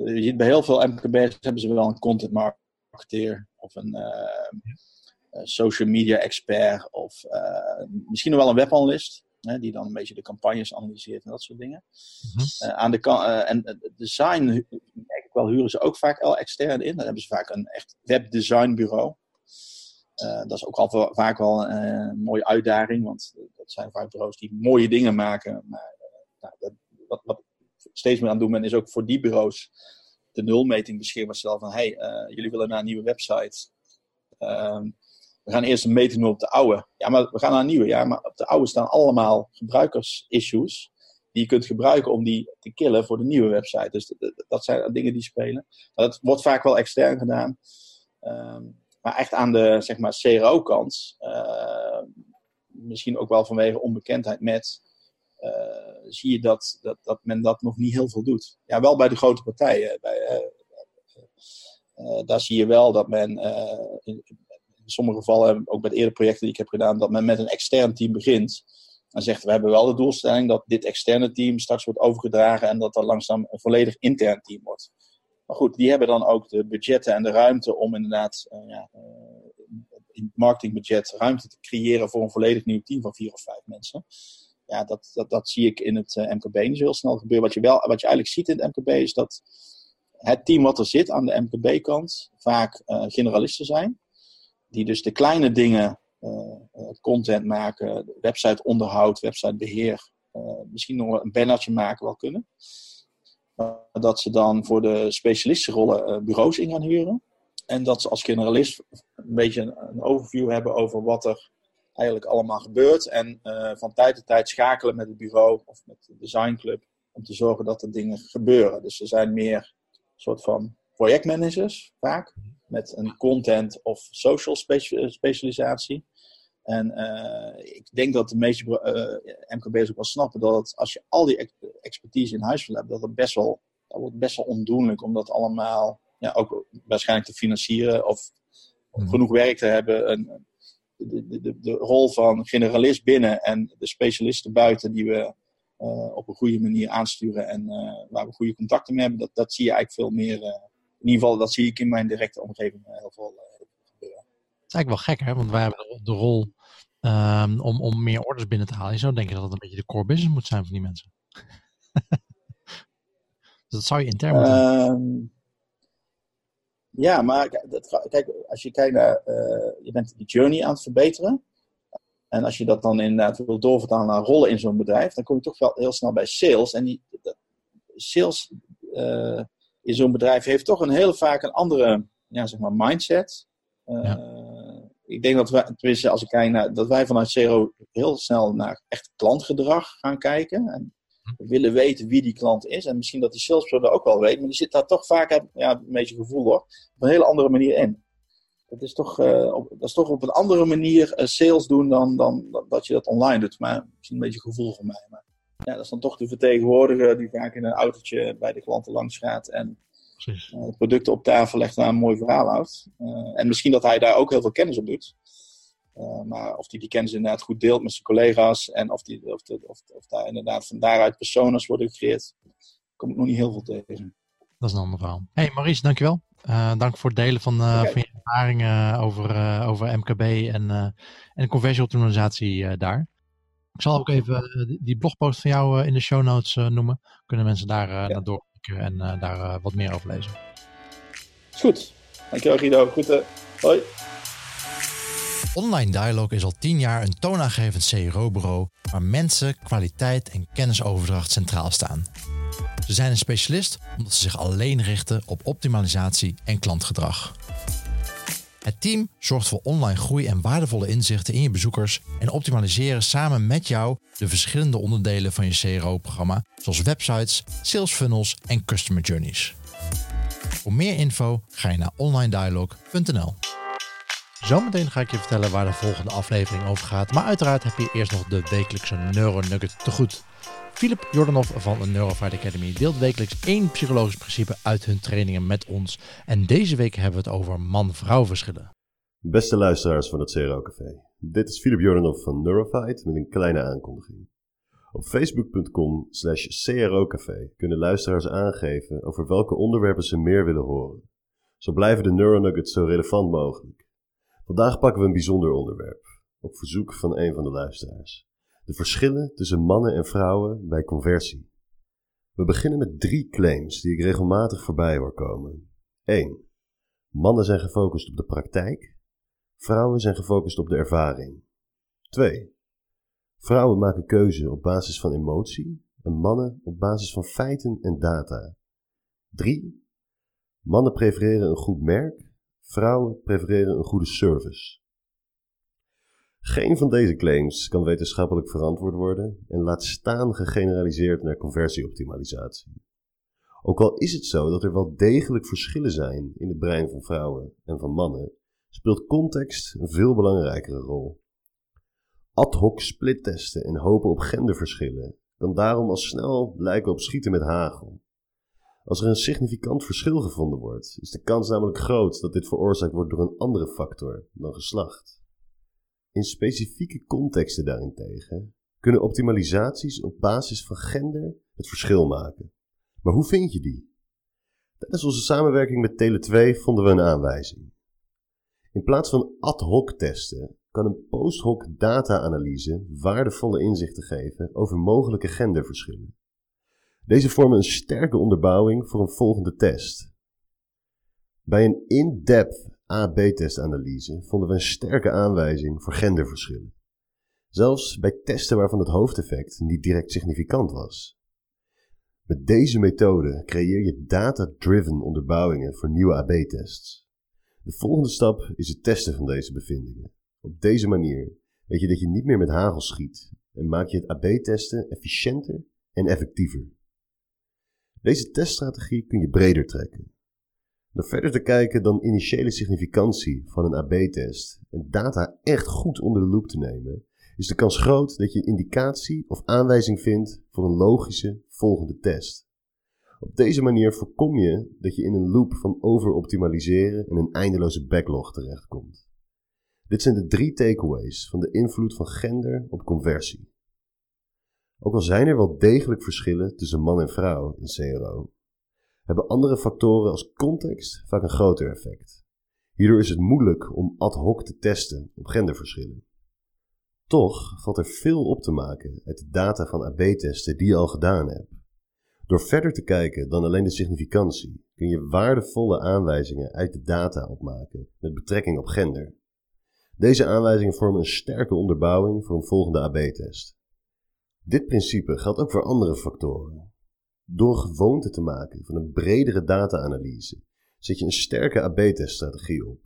je ziet bij heel veel MKB's hebben ze wel een content marketeer of een uh, social media expert of uh, misschien nog wel een webanalist. Hè, die dan een beetje de campagnes analyseert en dat soort dingen. Mm -hmm. aan de en design, merk ik wel, huren ze ook vaak al extern in. Dan hebben ze vaak een echt webdesignbureau. Dat is ook al vaak wel een mooie uitdaging, want dat zijn vaak bureaus die mooie dingen maken. Maar nou, dat, wat, wat steeds meer aan doen men is ook voor die bureaus de nulmeting beschikbaar stellen van hey, uh, jullie willen naar een nieuwe website. Um, we gaan eerst een meting doen op de oude. Ja, maar we gaan naar een nieuwe. Ja, maar op de oude staan allemaal gebruikersissues die je kunt gebruiken om die te killen voor de nieuwe website. Dus dat zijn dingen die spelen. Dat wordt vaak wel extern gedaan. Um, maar echt aan de zeg maar, CRO-kant, uh, misschien ook wel vanwege onbekendheid met, zie je dat, dat, dat men dat nog niet heel veel doet. Ja, wel bij de grote partijen. Bij, uh, daar zie je wel dat men in, in, sommige gevallen, ook bij de eerdere projecten die ik heb gedaan, dat men met een extern team begint. En zegt, we hebben wel de doelstelling dat dit externe team straks wordt overgedragen en dat dat langzaam een volledig intern team wordt. Maar goed, die hebben dan ook de budgetten en de ruimte om inderdaad ja, in het marketingbudget ruimte te creëren voor een volledig nieuw team van vier of vijf mensen ja, dat, dat, dat zie ik in het uh, MKB niet zo heel snel gebeuren. Wat je, wel, wat je eigenlijk ziet in het MKB is dat het team wat er zit aan de MKB-kant vaak uh, generalisten zijn. Die dus de kleine dingen, uh, content maken, website onderhoud, websitebeheer, misschien nog een bannertje maken wel kunnen. dat ze dan voor de specialistenrollen bureaus in gaan huren. En dat ze als generalist een beetje een overview hebben over wat er eigenlijk allemaal gebeurt. En uh, van tijd tot tijd schakelen met het bureau of met de designclub om te zorgen dat er dingen gebeuren. Dus er zijn meer soort van projectmanagers vaak met een content of social specialisatie. En uh, ik denk dat de meeste uh, MKB's ook wel snappen dat als je al die expertise in huis wil hebben, dat het best wel, dat wordt best wel ondoenlijk om dat allemaal ja, ook waarschijnlijk te financieren of mhm. genoeg werk te hebben. En, de, de, de rol van generalist binnen en de specialisten buiten die we uh, op een goede manier aansturen en uh, waar we goede contacten mee hebben, dat, dat zie je eigenlijk veel meer. Uh, in ieder geval, dat zie ik in mijn directe omgeving heel veel gebeuren. Het is eigenlijk wel gek, hè? Want wij hebben de rol um, om, om meer orders binnen te halen. Je zou denken dat het een beetje de core business moet zijn van die mensen. dus dat zou je intern moeten um, ja, maar kijk, als je kijkt naar, uh, je bent die journey aan het verbeteren. En als je dat dan inderdaad wil doorvertalen naar rollen in zo'n bedrijf, dan kom je toch wel heel snel bij sales. En die, sales uh, in zo'n bedrijf heeft toch een heel vaak een andere ja, zeg maar mindset. Uh, ja. Ik denk dat wij, tenminste als ik kijk naar, dat wij vanuit Zero heel snel naar echt klantgedrag gaan kijken. En willen weten wie die klant is. En misschien dat die salesperson dat ook wel weet. Maar die zit daar toch vaak, ja, een beetje gevoel hoor, op een hele andere manier in. Dat is toch, uh, op, dat is toch op een andere manier uh, sales doen dan, dan, dat je dat online doet. Maar misschien een beetje gevoel van mij. Maar ja, dat is dan toch de vertegenwoordiger die vaak in een autootje bij de klanten langs gaat. En precies. producten op tafel legt en een mooi verhaal houdt. en misschien dat hij daar ook heel veel kennis op doet. Maar of hij die kennis inderdaad goed deelt met zijn collega's en of, die, of, de, of, of daar inderdaad van daaruit personas worden gecreëerd, kom ik nog niet heel veel tegen. Dat is een ander verhaal. Hey Maurice, dankjewel. Uh, dank voor het delen van, uh, van je ervaringen over, over MKB en, en conversieoptimalisatie daar. Ik zal ook even die blogpost van jou in de show notes noemen. Kunnen mensen daar ja. naar doorklikken en daar wat meer over lezen. Is goed. Dankjewel Guido. Groeten. Hoi. Online Dialog is al tien jaar een toonaangevend CRO-bureau waar mensen, kwaliteit en kennisoverdracht centraal staan. Ze zijn een specialist omdat ze zich alleen richten op optimalisatie en klantgedrag. Het team zorgt voor online groei en waardevolle inzichten in je bezoekers en optimaliseren samen met jou de verschillende onderdelen van je CRO-programma, zoals websites, sales funnels en customer journeys. Voor meer info ga je naar onlinedialog.nl. Zometeen ga ik je vertellen waar de volgende aflevering over gaat, maar uiteraard heb je eerst nog de wekelijkse Neuronugget te goed. Philip Jordanov van de Neurofight Academy deelt wekelijks één psychologisch principe uit hun trainingen met ons. En deze week hebben we het over man-vrouw verschillen. Beste luisteraars van het CRO Café. Dit is Philip Jordanov van Neurofight met een kleine aankondiging. Op facebook.com slash crocafé kunnen luisteraars aangeven over welke onderwerpen ze meer willen horen. Zo blijven de Neuronuggets zo relevant mogelijk. Vandaag pakken we een bijzonder onderwerp, op verzoek van een van de luisteraars. De verschillen tussen mannen en vrouwen bij conversie. We beginnen met drie claims die ik regelmatig voorbij hoor komen. 1. Mannen zijn gefocust op de praktijk. Vrouwen zijn gefocust op de ervaring. 2. Vrouwen maken keuze op basis van emotie en mannen op basis van feiten en data. 3. Mannen prefereren een goed merk, vrouwen prefereren een goede service. Geen van deze claims kan wetenschappelijk verantwoord worden en laat staan gegeneraliseerd naar conversieoptimalisatie. Ook al is het zo dat er wel degelijk verschillen zijn in het brein van vrouwen en van mannen, speelt context een veel belangrijkere rol. Ad hoc splittesten en hopen op genderverschillen kan daarom al snel lijken op schieten met hagel. Als er een significant verschil gevonden wordt, is de kans namelijk groot dat dit veroorzaakt wordt door een andere factor dan geslacht. In specifieke contexten daarentegen kunnen optimalisaties op basis van gender het verschil maken. Maar hoe vind je die? Tijdens onze samenwerking met Tele2 vonden we een aanwijzing. In plaats van ad hoc testen kan een post-hoc data-analyse waardevolle inzichten geven over mogelijke genderverschillen. Deze vormen een sterke onderbouwing voor een volgende test. Bij een in-depth A-B-testanalyse vonden we een sterke aanwijzing voor genderverschillen. Zelfs bij testen waarvan het hoofdeffect niet direct significant was. Met deze methode creëer je data-driven onderbouwingen voor nieuwe AB-tests. De volgende stap is het testen van deze bevindingen. Op deze manier weet je dat je niet meer met hagel schiet en maak je het AB-testen efficiënter en effectiever. Deze teststrategie kun je breder trekken door verder te kijken dan initiële significantie van een AB-test en data echt goed onder de loep te nemen, is de kans groot dat je indicatie of aanwijzing vindt voor een logische volgende test. Op deze manier voorkom je dat je in een loop van overoptimaliseren en een eindeloze backlog terechtkomt. Dit zijn de drie takeaways van de invloed van gender op conversie. Ook al zijn er wel degelijk verschillen tussen man en vrouw in CRO, hebben andere factoren als context vaak een groter effect. Hierdoor is het moeilijk om ad hoc te testen op genderverschillen. Toch valt er veel op te maken uit de data van AB-testen die je al gedaan hebt. Door verder te kijken dan alleen de significantie kun je waardevolle aanwijzingen uit de data opmaken met betrekking op gender. Deze aanwijzingen vormen een sterke onderbouwing voor een volgende AB-test. Dit principe geldt ook voor andere factoren, door gewoonte te maken van een bredere data-analyse zet je een sterke AB-teststrategie op.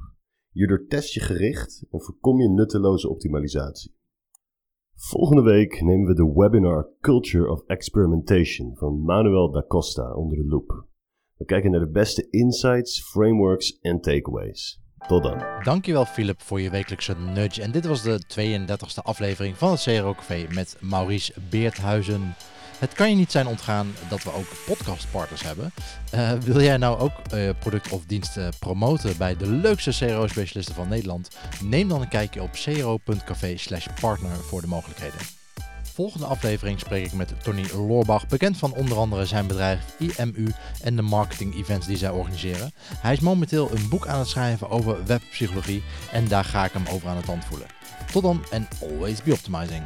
Hierdoor test je gericht en voorkom je nutteloze optimalisatie. Volgende week nemen we de webinar Culture of Experimentation van Manuel da Costa onder de loep. We kijken naar de beste insights, frameworks en takeaways. Tot dan. Dankjewel Philip voor je wekelijkse nudge. En dit was de 32e aflevering van het CRO Café met Maurice Beerthuizen. Het kan je niet zijn ontgaan dat we ook podcastpartners hebben. Uh, wil jij nou ook uh, product of dienst uh, promoten bij de leukste CRO-specialisten van Nederland? Neem dan een kijkje op cro.café slash partner voor de mogelijkheden. Volgende aflevering spreek ik met Tony Loorbach, bekend van onder andere zijn bedrijf IMU en de marketing events die zij organiseren. Hij is momenteel een boek aan het schrijven over webpsychologie en daar ga ik hem over aan het hand voelen. Tot dan en always be optimizing.